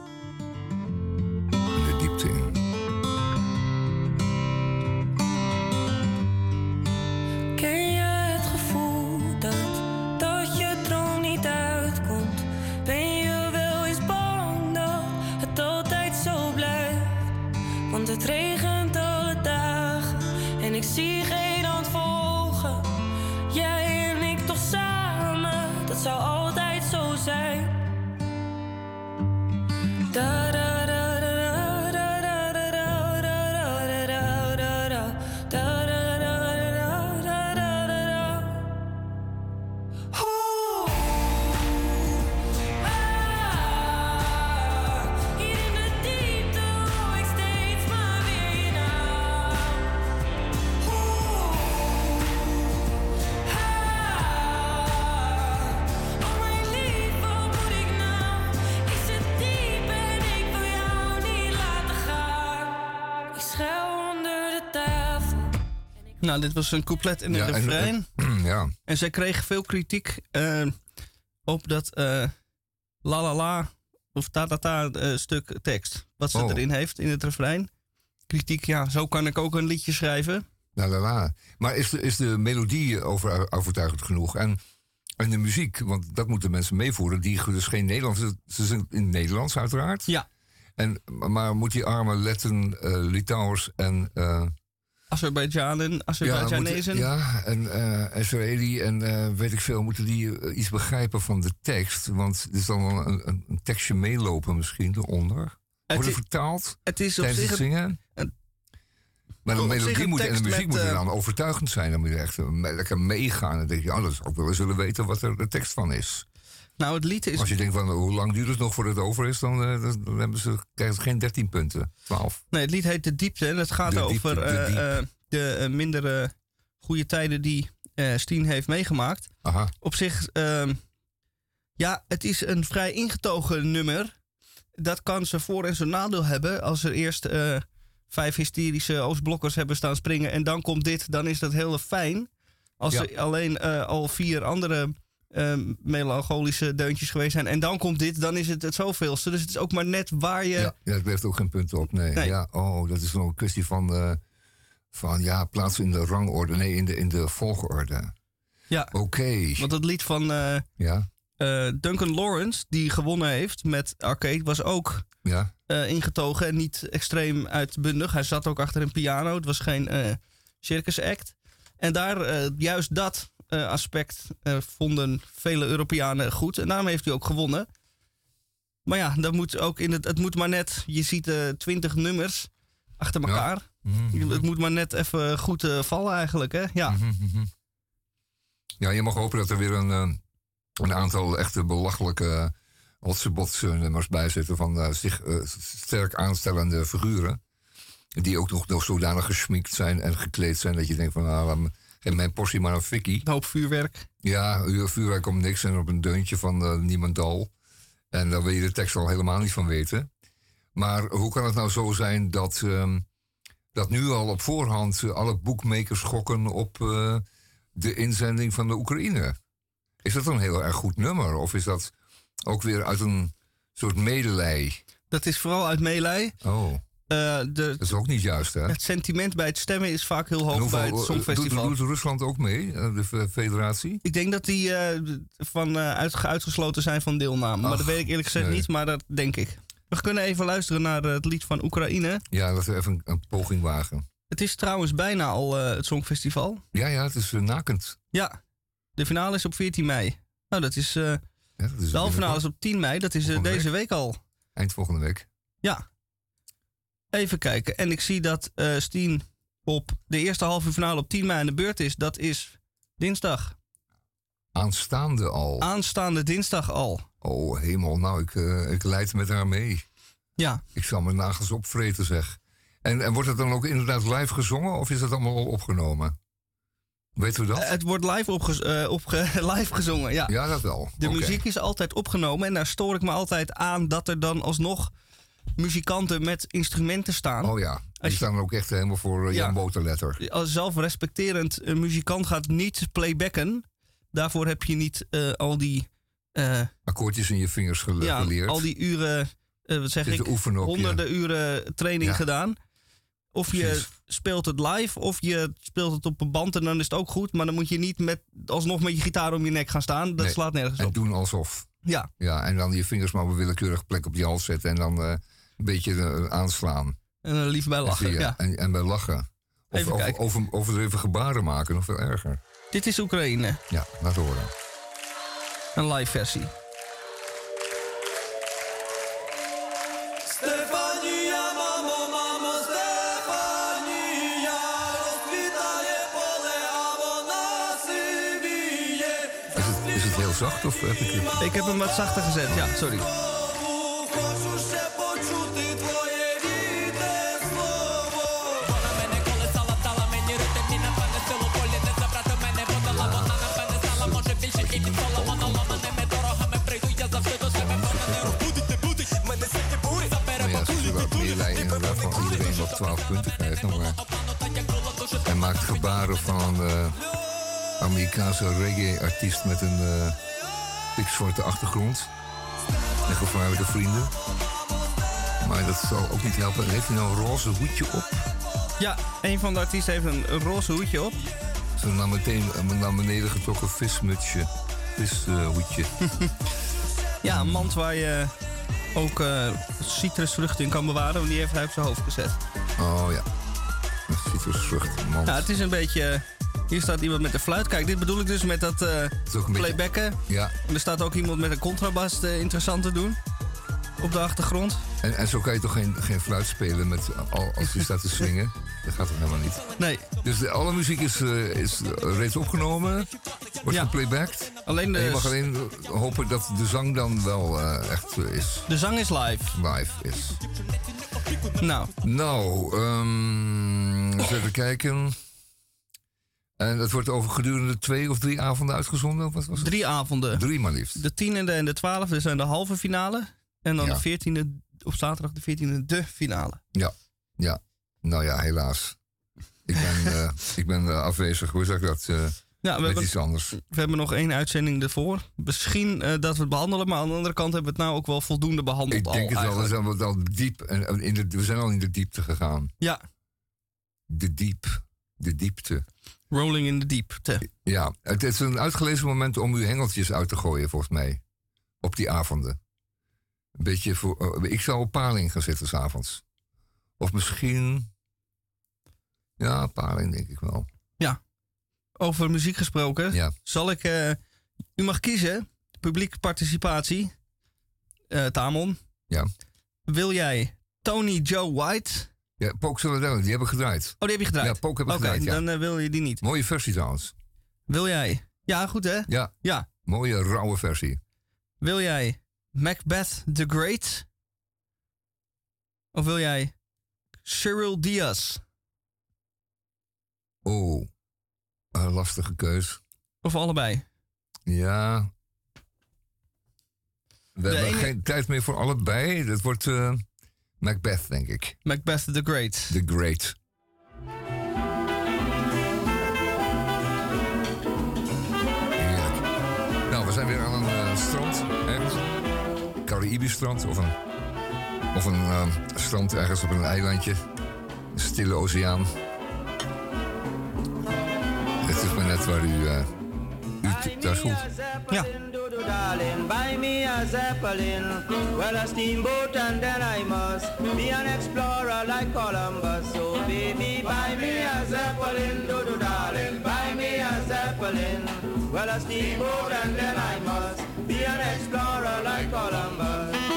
Nou, dit was een couplet in een en- refrein. en- ja. En zij kreeg veel kritiek eh, op dat eh, la la la of ta ta ta eh, stuk tekst. Wat ze Oh. erin heeft in het refrein. Kritiek, ja, zo kan ik ook een liedje schrijven. La la la. Maar is de, is de melodie over, overtuigend genoeg? En, en de muziek, want dat moeten mensen meevoeren, die dus geen Nederlands... Ze zijn in het Nederlands uiteraard. Ja. En, maar moet die arme Letten, eh Litouwers en... Azerbeidzjanen, ja, Azerbeidzjanezen. moeten- ja, en eh Israëli en eh, weet ik veel, moeten die eh, iets begrijpen van de tekst? Want er is dan wel een, een, een tekstje meelopen misschien eronder. Wordt het vertaald het is op tijdens zich het zingen? een- maar de melodie moet en de muziek moet dan overtuigend zijn. Dan moet je echt lekker meegaan. En dan denk je, oh, dat zou ik wel eens willen weten wat er de tekst van is. Nou, het lied is... Als je denkt van hoe lang duurt het nog voordat het over is, dan, eh, dan- hebben ze, krijgen ze geen 13 punten. 12. Nee, het lied heet De Diepte. En het gaat De over diepte, de eh, eh, de mindere goede tijden die Steen heeft meegemaakt. Aha. Op zich, ehm, ja, het is een vrij ingetogen nummer. Dat kan zijn voor- en zijn nadeel hebben. Als er eerst vijf hysterische Oostblokkers hebben staan springen en dan komt dit, dan is dat heel fijn. Als Ja. er alleen al vier andere eh, melancholische deuntjes geweest zijn en dan komt dit, dan is het het zoveelste. Dus het is ook maar net waar je... Ja, ja, het levert ook geen punten op. Nee. Nee. Ja, oh, dat is nog een kwestie van, eh, van ja, plaatsen in de rangorde. Nee, in de, in de volgorde. Ja. Oké. Want het lied van eh, Ja, eh, Duncan Lawrence, die gewonnen heeft met Arcade, was ook ja. ingetogen en niet extreem uitbundig. Hij zat ook achter een piano. Het was geen circus act. En daar, juist dat aspect eh, vonden vele Europeanen goed. En daarom heeft hij ook gewonnen. Maar ja, dat moet ook in het, het moet maar net. Je ziet eh twintig nummers achter elkaar. Mhm. Het moet maar net even goed eh, vallen eigenlijk, hè? Ja. Mhm. Ja, je mag hopen dat er weer een, eh, een aantal echte belachelijke hotsebots eh, nummers bij zitten van eh, zich eh, sterk aanstellende figuren. Die ook nog, nog zodanig gesminkt zijn en gekleed zijn dat je denkt van me- geef mijn portie maar een fikkie. Een hoop vuurwerk. Ja, vuurwerk om niks en op een deuntje van eh, niemandal. En daar wil je de tekst al helemaal niet van weten. Maar hoe kan het nou zo zijn dat, ehm, dat nu al op voorhand eh, alle boekmakers gokken op eh, de inzending van de Oekraïne? Is dat een heel erg goed nummer? Of is dat ook weer uit een soort medelij? Dat is vooral uit meelij. Oh, Eh, de, dat is ook niet juist, hè? het sentiment bij het stemmen is vaak heel hoog hoeveel- bij het Songfestival. Doet, doet Rusland ook mee, eh, de fe- federatie? Ik denk dat die eh, van, uit, uitgesloten zijn van deelname. maar dat weet ik eerlijk gezegd nee. niet, maar dat denk ik. We kunnen even luisteren naar het lied van Oekraïne. Ja, dat we even een, een poging wagen. Het is trouwens bijna al het Songfestival. Ja, ja, het is nakend. Ja, de finale is op 14 mei. Nou, dat is, Ja, dat is de halve finale is op 10 mei. Dat is deze week al. Eind volgende week. Ja. Even kijken. En ik zie dat eh Steen op de eerste halve finale op 10 mei aan de beurt is. Dat is dinsdag. Aanstaande al. Aanstaande dinsdag al. Oh, hemel. Nou, ik, eh, ik leid met haar mee. Ja. Ik zal mijn nagels opvreten, zeg. En, en wordt het dan ook inderdaad live gezongen of is dat allemaal al opgenomen? Weten we dat? Eh, Het wordt live, opge opge live gezongen, ja. ja, dat wel. De muziek is altijd opgenomen en daar stoor ik me altijd aan dat er dan alsnog muzikanten met instrumenten staan. Oh ja, die je- staan ook echt helemaal voor Ja. Jan Boterletter. Als zelfrespecterend eh, muzikant gaat niet playbacken. Daarvoor heb je niet eh, al die, eh, Akkoordjes in je vingers gele- ja, geleerd. al die uren, wat zeg ik, oefenen op je- honderden uren training Ja. gedaan. Of je Precies. speelt het live, of je speelt het op een band en dan is het ook goed. Maar dan moet je niet met, alsnog met je gitaar om je nek gaan staan. Dat Nee, slaat nergens En op. doen alsof. Ja, Ja, en dan je vingers maar op een willekeurige plek op je hals zetten en dan eh, een beetje eh, aanslaan. en er lief bij En lachen. Ja. En, en bij lachen. Of Even over, kijken. over, overdreven gebaren maken, nog veel erger. Dit is Oekraïne, Ja, laat horen. een live versie. zacht of heb ik? Ik heb hem wat zachter gezet, ja, sorry. Oh van iedereen wat 12 punten krijgt. nog Maar hij maakt gebaren van een uh, Amerikaanse reggae-artiest met een. Uh, pikzwarte achtergrond. En gevaarlijke vrienden. Maar dat zal ook niet helpen. Heeft hij nou een roze hoedje op? Ja, een van de artiesten heeft een, een roze hoedje op. Zo'n naar, meteen, een naar beneden getrokken vismutsje. Vishoedje. Ja, een mand waar je ook eh, citrusvruchten in kan bewaren. Want die heeft hij op zijn hoofd gezet. oh ja. Een citrusvrucht. Man. Nou, het is een beetje... Hier staat iemand met een fluit. Kijk, dit bedoel ik dus met dat eh beetje- playbacken. Ja, En er staat ook iemand met een contrabas eh, interessant te doen. Op de achtergrond. en, en zo kan je toch geen, geen fluit spelen met, al, als je staat te swingen? Dat gaat toch helemaal niet? Nee, Dus de, alle muziek is, eh, is reeds opgenomen, wordt Ja. geplaybacked. alleen En je de, mag alleen hopen dat de zang dan wel echt is, de zang is live. live is. Nou, Nou, ehm eens even kijken. En dat wordt over gedurende twee of drie avonden uitgezonden? Of wat was het? drie avonden. Drie maar liefst. De tiende en de twaalfde zijn de halve finale. En dan Ja. de veertiende, op zaterdag de veertiende, de finale. Ja, ja. Nou ja, helaas. Ik ben, eh, ik ben eh, afwezig. Hoe zeg ik dat? eh, Ja, we met hebben, iets anders. we hebben nog één uitzending ervoor. Misschien dat we het behandelen, maar aan de andere kant hebben we het nou ook wel voldoende behandeld Ik denk al. het wel. We zijn wel diep. En, en in de, we zijn al in de diepte gegaan. Ja, De diep. De diepte. Rolling in the deep. Ja, het is een uitgelezen moment om uw hengeltjes uit te gooien, volgens mij. Op die avonden. Een beetje voor. eh, ik zou op paling gaan zitten s'avonds. Of misschien. Ja, paling denk ik wel. over muziek gesproken. Ja. Zal ik... eh, u mag kiezen. Publieke participatie. Eh, Tamon. Ja. Wil jij Tony Joe White... Ja, Poke Philadelphia, die hebben gedraaid. Oh, die heb je gedraaid? Ja, Poke heb ik Oké, gedraaid, ja. dan eh, wil je die niet. Mooie versie trouwens. Wil jij... Ja, goed hè? Ja. Ja. Mooie, rauwe versie. Wil jij Macbeth the Great? Of wil jij Cyril Diaz? Oh, een lastige keus. Of allebei? Ja. We De hebben ene- geen tijd meer voor allebei. Dat wordt eh, Macbeth, denk ik. Macbeth the Great. The Great. Heerlijk. Nou, we zijn weer aan een eh, strand ergens. Caribisch strand of een, of een eh, strand ergens op een eilandje. Een stille oceaan. Het is maar net waar u, eh u thuis voelt. Ja. Darling, buy me a zeppelin, well a steamboat and then I must be an explorer like Columbus. So baby, buy me a zeppelin, doodoo darling, buy me a zeppelin, well a steamboat and then I must be an explorer like Columbus.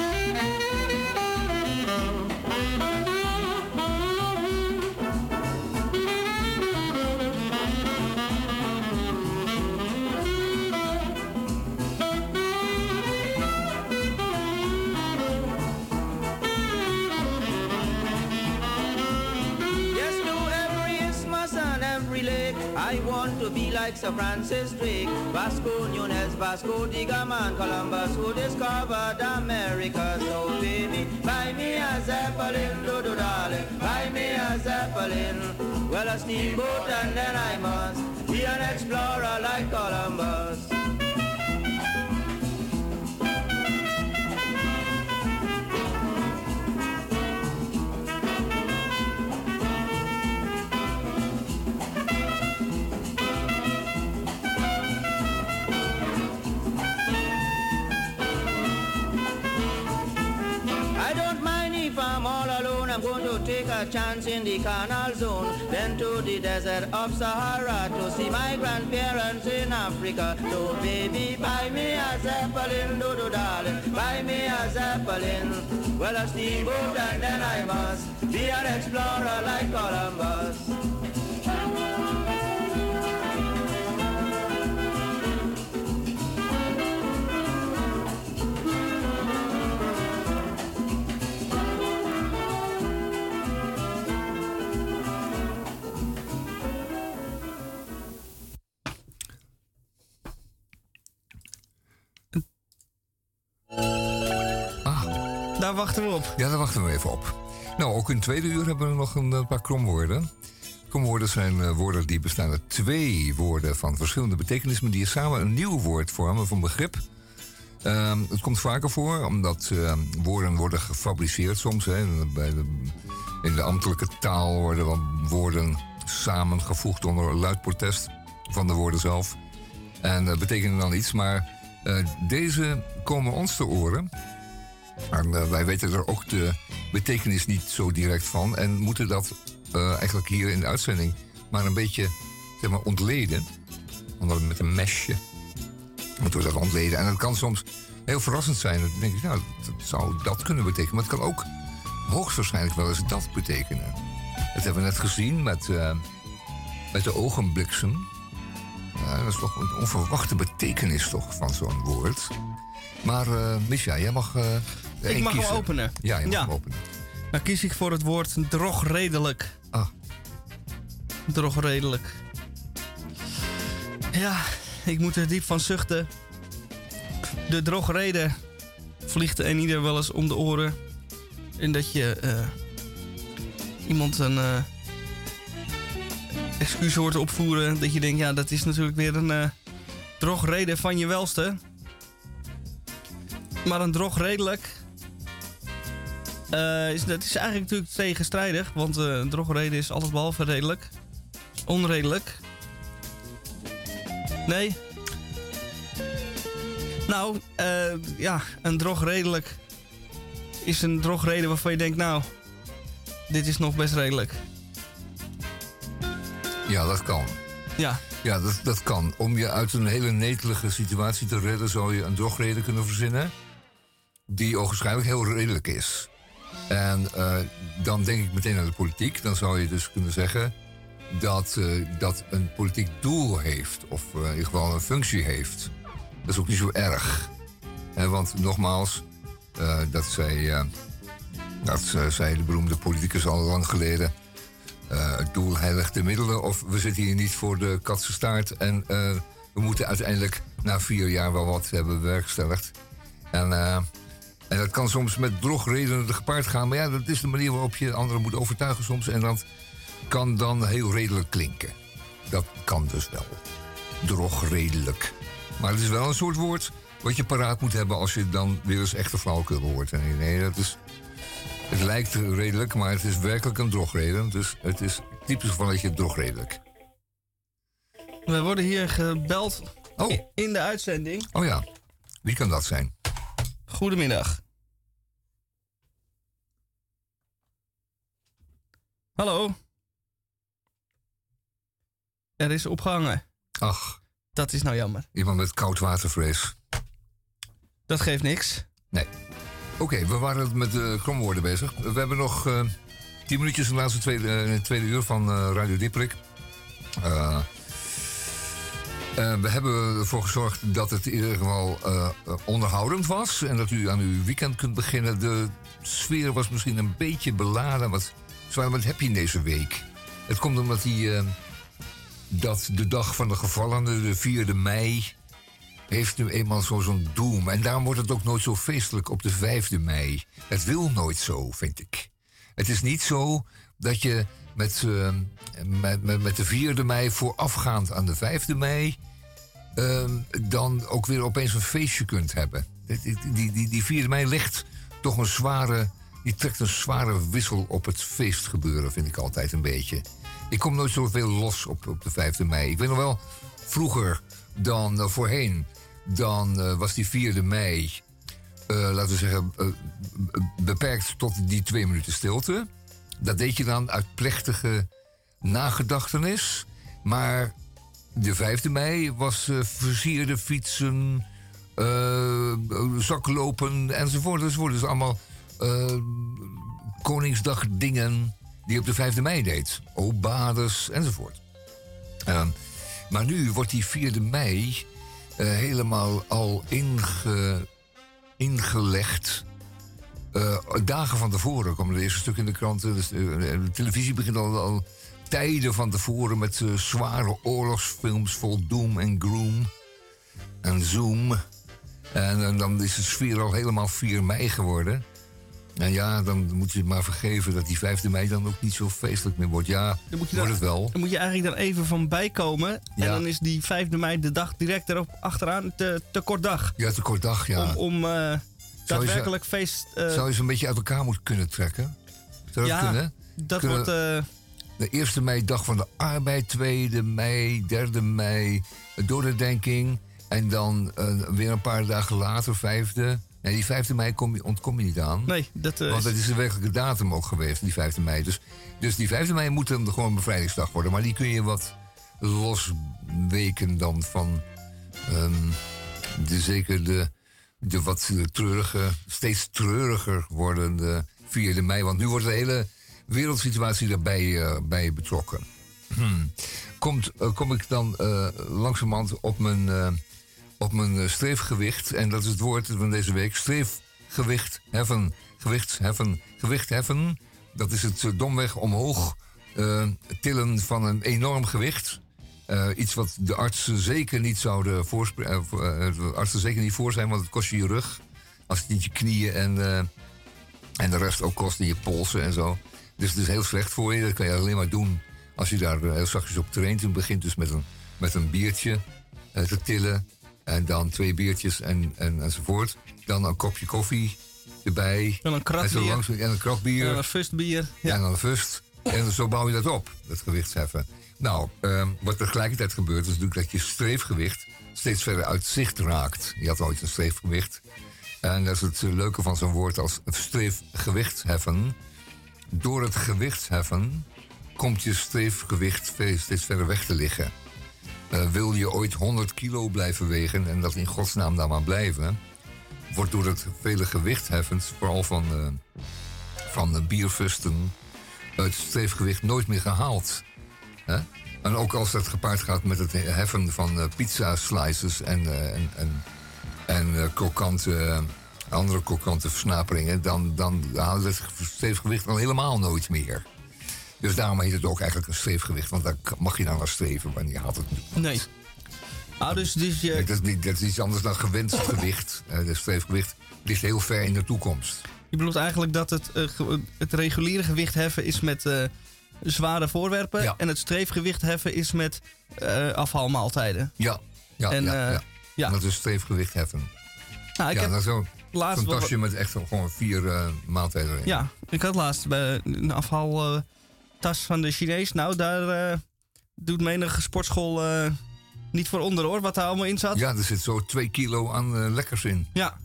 I want to be like Sir Francis Drake, Vasco Nunez, Vasco da Gama, and Columbus who discovered America. So baby, buy me a zeppelin, do do darling, buy me a zeppelin. Well, a steamboat and then I must be an explorer like Columbus. A chance in the canal zone. Then to the desert of Sahara to see my grandparents in Africa. So baby, buy me a zeppelin, do do darling. Buy me a zeppelin. Well, a steamboat and then I must be an explorer like Columbus. Daar wachten we op. Ja, daar wachten we even op. Nou, ook in het tweede uur hebben we nog een eh, paar kromwoorden. Kromwoorden zijn eh, woorden die bestaan uit twee woorden van verschillende betekenissen... die samen een nieuw woord vormen van begrip. Ehm, het komt vaker voor, omdat eh, woorden worden gefabriceerd soms. Hè. Bij de, in de ambtelijke taal worden woorden samengevoegd onder luid protest van de woorden zelf. En dat betekenen dan iets, maar eh, deze komen ons te oren... Eh, wij weten er ook de betekenis niet zo direct van. En moeten dat eh, eigenlijk hier in de uitzending maar een beetje zeg maar, ontleden. Onder, met een mesje moeten we dat ontleden. En dat kan soms heel verrassend zijn. Dan denk ik, nou, dat zou dat kunnen betekenen. Maar het kan ook hoogstwaarschijnlijk wel eens dat betekenen. Dat hebben we net gezien met, eh, met de ogenbliksem. Ja, dat is toch een onverwachte betekenis toch van zo'n woord. Maar uh, jij mag. Ik mag hem kiezen. openen. Ja, je mag Ja. hem openen. Dan kies ik voor het woord drogredelijk. Ah. Drogredelijk. Ja, ik moet er diep van zuchten. De drogrede vliegt een ieder wel eens om de oren. En dat je eh, iemand een eh, excuus hoort opvoeren. Dat je denkt, ja, dat is natuurlijk weer een eh drogrede van je welste. Maar een drogredelijk eh, is, dat is eigenlijk natuurlijk tegenstrijdig. Want eh een drogreden is alles behalve redelijk. Onredelijk. Nee. Nou, eh, ja, een drogredelijk is een drogreden waarvan je denkt, nou, dit is nog best redelijk. Ja, dat kan. Ja. Ja, dat, dat kan. Om je uit een hele netelige situatie te redden, zou je een drogreden kunnen verzinnen. Die ogenschijnlijk heel redelijk is. En eh, dan denk ik meteen aan de politiek. Dan zou je dus kunnen zeggen dat eh, dat een politiek doel heeft. Of eh, in ieder geval een functie heeft. Dat is ook niet zo erg. Want nogmaals, dat zei, dat zei de beroemde politicus al lang geleden. het doel heiligt de middelen. Of we zitten hier niet voor de katse staart. En we moeten uiteindelijk na vier jaar wel wat hebben bewerkstelligd. En, en dat kan soms met drogredenen gepaard gaan. Maar ja, dat is de manier waarop je anderen moet overtuigen soms. En dat kan dan heel redelijk klinken. Dat kan dus wel. Drogredelijk. Maar het is wel een soort woord wat je paraat moet hebben als je dan weer eens echte flauwekul hoort. En nee, dat is... Het lijkt redelijk, maar het is werkelijk een drogreden. Dus het is typisch gevalletje drogredelijk. We worden hier gebeld Oh. in de uitzending. Oh ja, wie kan dat zijn? Goedemiddag. Hallo. Er is opgehangen. Ach. Dat is nou jammer. Iemand met koudwatervrees. Dat geeft niks. Nee. Oké, we waren met de kromwoorden bezig. We hebben nog eh, tien minuutjes in de laatste tweede, eh, tweede uur van eh, Radio Dieperik. Eh, we hebben ervoor gezorgd dat het in ieder geval eh, onderhoudend was. En dat u aan uw weekend kunt beginnen. De sfeer was misschien een beetje beladen. Wat wat heb je deze week? Het komt omdat die, eh, dat de dag van de gevallenen, de 4e mei heeft nu eenmaal zo- zo'n doem. En daarom wordt het ook nooit zo feestelijk op de 5e mei. Het wil nooit zo, vind ik. Het is niet zo dat je met, eh, met, met, met de 4e mei voorafgaand aan de 5e mei... eh, dan ook weer opeens een feestje kunt hebben. Die, die, die, die 4e mei ligt toch een zware... Die trekt een zware wissel op het feestgebeuren, vind ik altijd een beetje. Ik kom nooit zoveel los op, op de 5e mei. Ik weet nog wel, vroeger dan eh, voorheen, dan eh, was die 4e mei, eh, laten we zeggen, beperkt tot die twee minuten stilte. Dat deed je dan uit plechtige nagedachtenis. Maar de 5e mei was eh, versierde fietsen, eh, zaklopen enzovoort. Dus allemaal eh, Koningsdag dingen die je op de 5e mei deed. Obades enzovoort. Ehm, maar nu wordt die 4e mei helemaal al inge, ingelegd. Eh, dagen van tevoren komen de eerste stuk in de kranten. Dus, eh, de televisie begint al, al tijden van tevoren met eh, zware oorlogsfilms vol doom en gloom. En zoom. En, en dan is de sfeer al helemaal 4 mei geworden. En ja, dan moet je het maar vergeven dat die 5e mei dan ook niet zo feestelijk meer wordt. Ja, Dan moet je, wordt het wel. dan moet je eigenlijk dan even van bijkomen. En Ja. dan is die 5e mei de dag direct erop achteraan te, te kort dag. Ja, te kort dag, ja. Om, om Zou je daadwerkelijk feest... eh, Zou je ze een beetje uit elkaar moeten kunnen trekken? Zou dat ja, kunnen? dat Kunnen- wordt... eh, De 1e mei, dag van de arbeid, 2e mei, 3e mei, doordenking. En dan eh, weer een paar dagen later, 5e. Nee, die 5e mei kom je, ontkom je niet aan. nee, dat eh, Want is- het is de werkelijke datum ook geweest, die 5e mei. Dus, dus die 5e mei moet dan gewoon bevrijdingsdag worden. Maar die kun je wat losweken dan van ehm, de, zeker de, de wat treurige, steeds treuriger wordende 4e mei. Want nu wordt de hele wereldsituatie daarbij eh, bij betrokken. Hmm. Komt, eh, kom ik dan eh langzamerhand op mijn, op mijn streefgewicht. En dat is het woord van deze week. Streefgewicht heffen. Gewicht heffen. Gewicht heffen. Dat is het domweg omhoog tillen van een enorm gewicht. Eh, iets wat de artsen zeker niet zouden voorspre- voor- de artsen zeker niet voor zijn, want het kost je je rug. Als het niet je knieën en, en de rest ook kost in je polsen en zo. Dus het is heel slecht voor je. Dat kan je alleen maar doen als je daar heel zachtjes op traint. Je begint dus met een, met een biertje te tillen. En dan twee biertjes en, en, enzovoort. Dan een kopje koffie erbij. En een en, bier. en een krat bier. en een fustbier. Ja. En dan fust. En zo bouw je dat op, dat gewichtsheffen. Nou, ehm, wat tegelijkertijd gebeurt, is natuurlijk dat je streefgewicht steeds verder uit zicht raakt. Je had ooit een streefgewicht. En dat is het eh, leuke van zo'n woord als streefgewichtsheffen. Door het gewichtsheffen komt je streefgewicht steeds verder weg te liggen. eh, wil je ooit 100 kilo blijven wegen en dat in godsnaam dan maar blijven, wordt door het vele gewichtheffend, vooral van, eh, van bierfusten, het streefgewicht nooit meer gehaald. Hè? En ook als dat gepaard gaat met het heffen van eh, pizza slices en, eh, en, en, en krokante, andere krokante versnaperingen, dan, dan je het streefgewicht al helemaal nooit meer. Dus daarom heet het ook eigenlijk een streefgewicht, want daar mag je dan naar streven, maar je haalt het niet. Nee. Ah, dus, dus je... Dat, is niet, dat is iets anders dan gewenst gewicht. Eh, Het streefgewicht ligt heel ver in de toekomst. Je bedoelt eigenlijk dat het, het reguliere gewicht heffen is met zware voorwerpen. Ja. En het streefgewicht heffen is met eh, afhaalmaaltijden. Ja, ja, En, ja, eh, ja. ja. Dat is streefgewicht heffen. Nou, ik ja, heb dat is laatst wel- tasje met echt gewoon vier eh, maaltijden erin. Ja, ik had laatst bij een afhaaltas van de Chinees. Nou, daar doet menige sportschool niet voor onder hoor, wat daar allemaal in zat. Ja, er zit zo twee kilo aan lekkers in. Ja.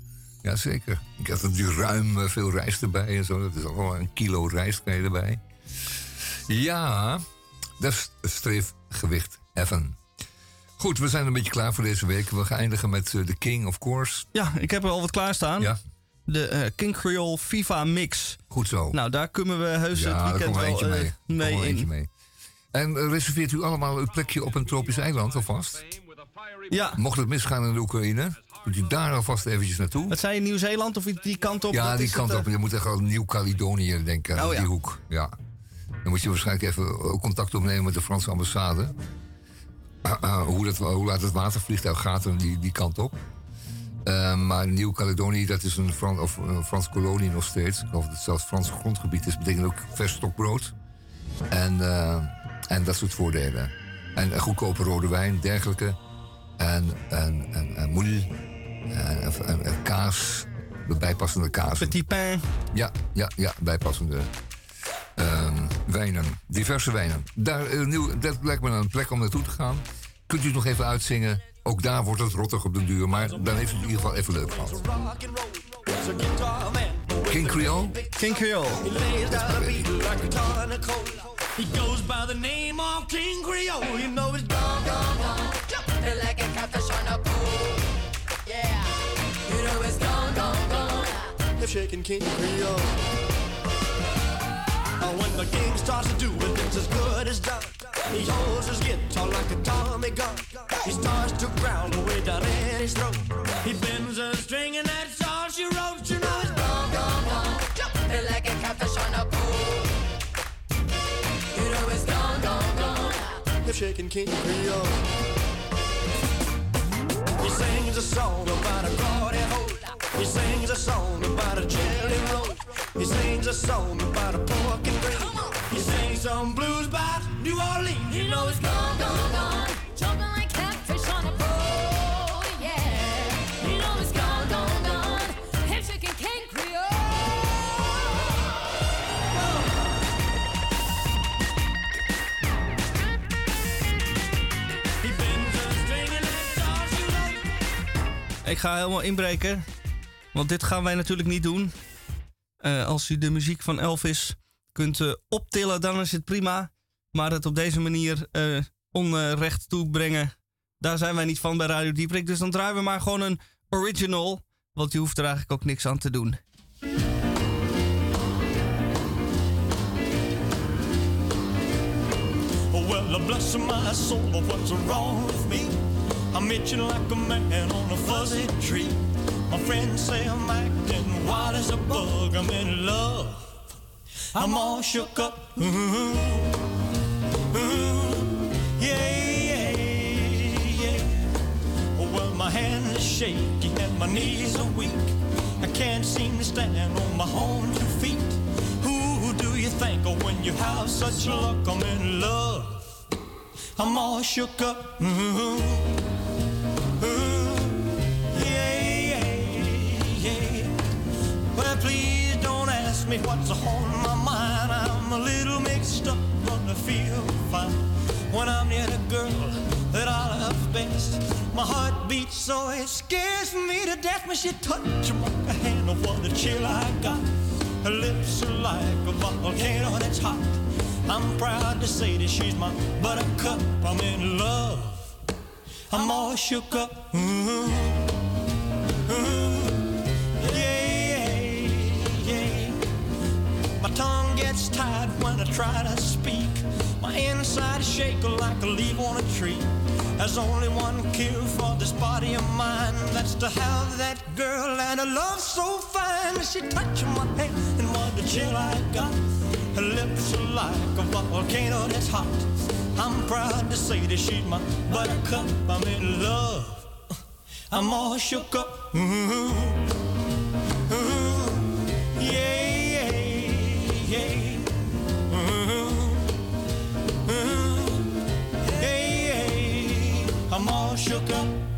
Ja, zeker. Ik had natuurlijk ruim veel rijst erbij en zo. Dat is ook wel een kilo rijst erbij. Ja, dat is het streefgewicht heffen. Goed, we zijn een beetje klaar voor deze week. We gaan eindigen met eh, The King, of course. Ja, ik heb er al wat klaarstaan. Ja. De eh, King Creole FIFA Mix. Goed zo. Nou, daar kunnen we heus ja, het weekend wel eentje eh, mee. mee in. eentje mee. En reserveert u allemaal een plekje op een tropisch eiland alvast? Ja. Mocht het misgaan in de Oekraïne, kunt u daar alvast eventjes naartoe. Wat zei je, Nieuw-Zeeland of die kant op? Ja, die kant het, op. Je moet echt al Nieuw-Caledonië denken, Oh, die ja. hoek. Ja. Dan moet je waarschijnlijk even ook contact opnemen met de Franse ambassade. Ah, ah, hoe, dat, hoe laat het watervliegtuig gaat en die, die kant op. Eh, maar Nieuw-Caledonië, dat is een, Fran of een Franse kolonie nog steeds. Ik geloof dat het zelfs Frans grondgebied is. betekent ook vers stokbrood. En, eh, en dat soort voordelen. En goedkope rode wijn, dergelijke. En, en, en, en moule. En, en, en- en kaas. De bijpassende kaas. Petit pain. Ja, ja, ja, bijpassende ehm, wijnen. Diverse wijnen. Daar, eh, nieuw, dat lijkt me een plek om naartoe te gaan. Kunt u het nog even uitzingen? Ook daar wordt het rottig op den duur. Maar dan heeft u het in ieder geval even leuk gehad. King Creole? King Creole. He goes by the name of King Creole. You know it's gone, gone, gone. Jumping like a catfish on a pole. Yeah. You know it's gone, gone, gone. They're shaking King Creole. Uh, when the king starts to do it, it's as good as done. He holds his guitar like a Tommy gun. He starts to growl away down in his throat. He bends a string and that's all she wrote. You know it's gone, gone, gone. Jumping like a catfish on a pool. You know it's gone, gone, gone. They're shaking King Creole. He sings a song about a glory hole. He sings a song about a jelly roll. He sings a song about a pork and gravy. He sings some blues about New Orleans. You know it's gone, gone, gone. Jumping like catfish on a pole. Yeah. You know it's gone, gone, gone. Hip shaking King Creole. He bends a string and that's all she wrote. Ik ga helemaal inbreken. Want dit gaan wij natuurlijk niet doen. Eh, als u de muziek van Elvis kunt eh, optillen, dan is het prima. Maar het op deze manier eh, onrecht toebrengen, daar zijn wij niet van bij Radio Dieprik. Dus dan draaien we maar gewoon een original. Want je hoeft er eigenlijk ook niks aan te doen. Well, bless my soul, what's wrong with me? I'm like a man on a fuzzy tree. My friends say I'm acting wild as a bug. I'm in love. I'm all shook up. Ooh, ooh, yeah, yeah, yeah. Well, my hand is shaky and my knees are weak. I can't seem to stand on my own two feet. Who do you think of when you have such luck? I'm in love. I'm all shook up. Ooh, ooh, Well, please don't ask me what's on my mind. I'm a little mixed up, but I feel fine when I'm near the girl that I love best. My heart beats so it scares me to death when she touches my hand. Oh, what a chill I got. Her lips are like a volcano that's hot. I'm proud to say that she's my buttercup. I'm in love. I'm all shook up. Ooh, ooh, gets tired when I try to speak. My inside is shaking like a leaf on a tree. There's only one cure for this body of mine. That's to have that girl and a love so fine. She touched my hand and what a chill I got. Her lips are like a volcano that's hot. I'm proud to say that she's my buttercup. I'm in love. I'm all shook up. Ooh, ooh, yeah. I'm all shook up.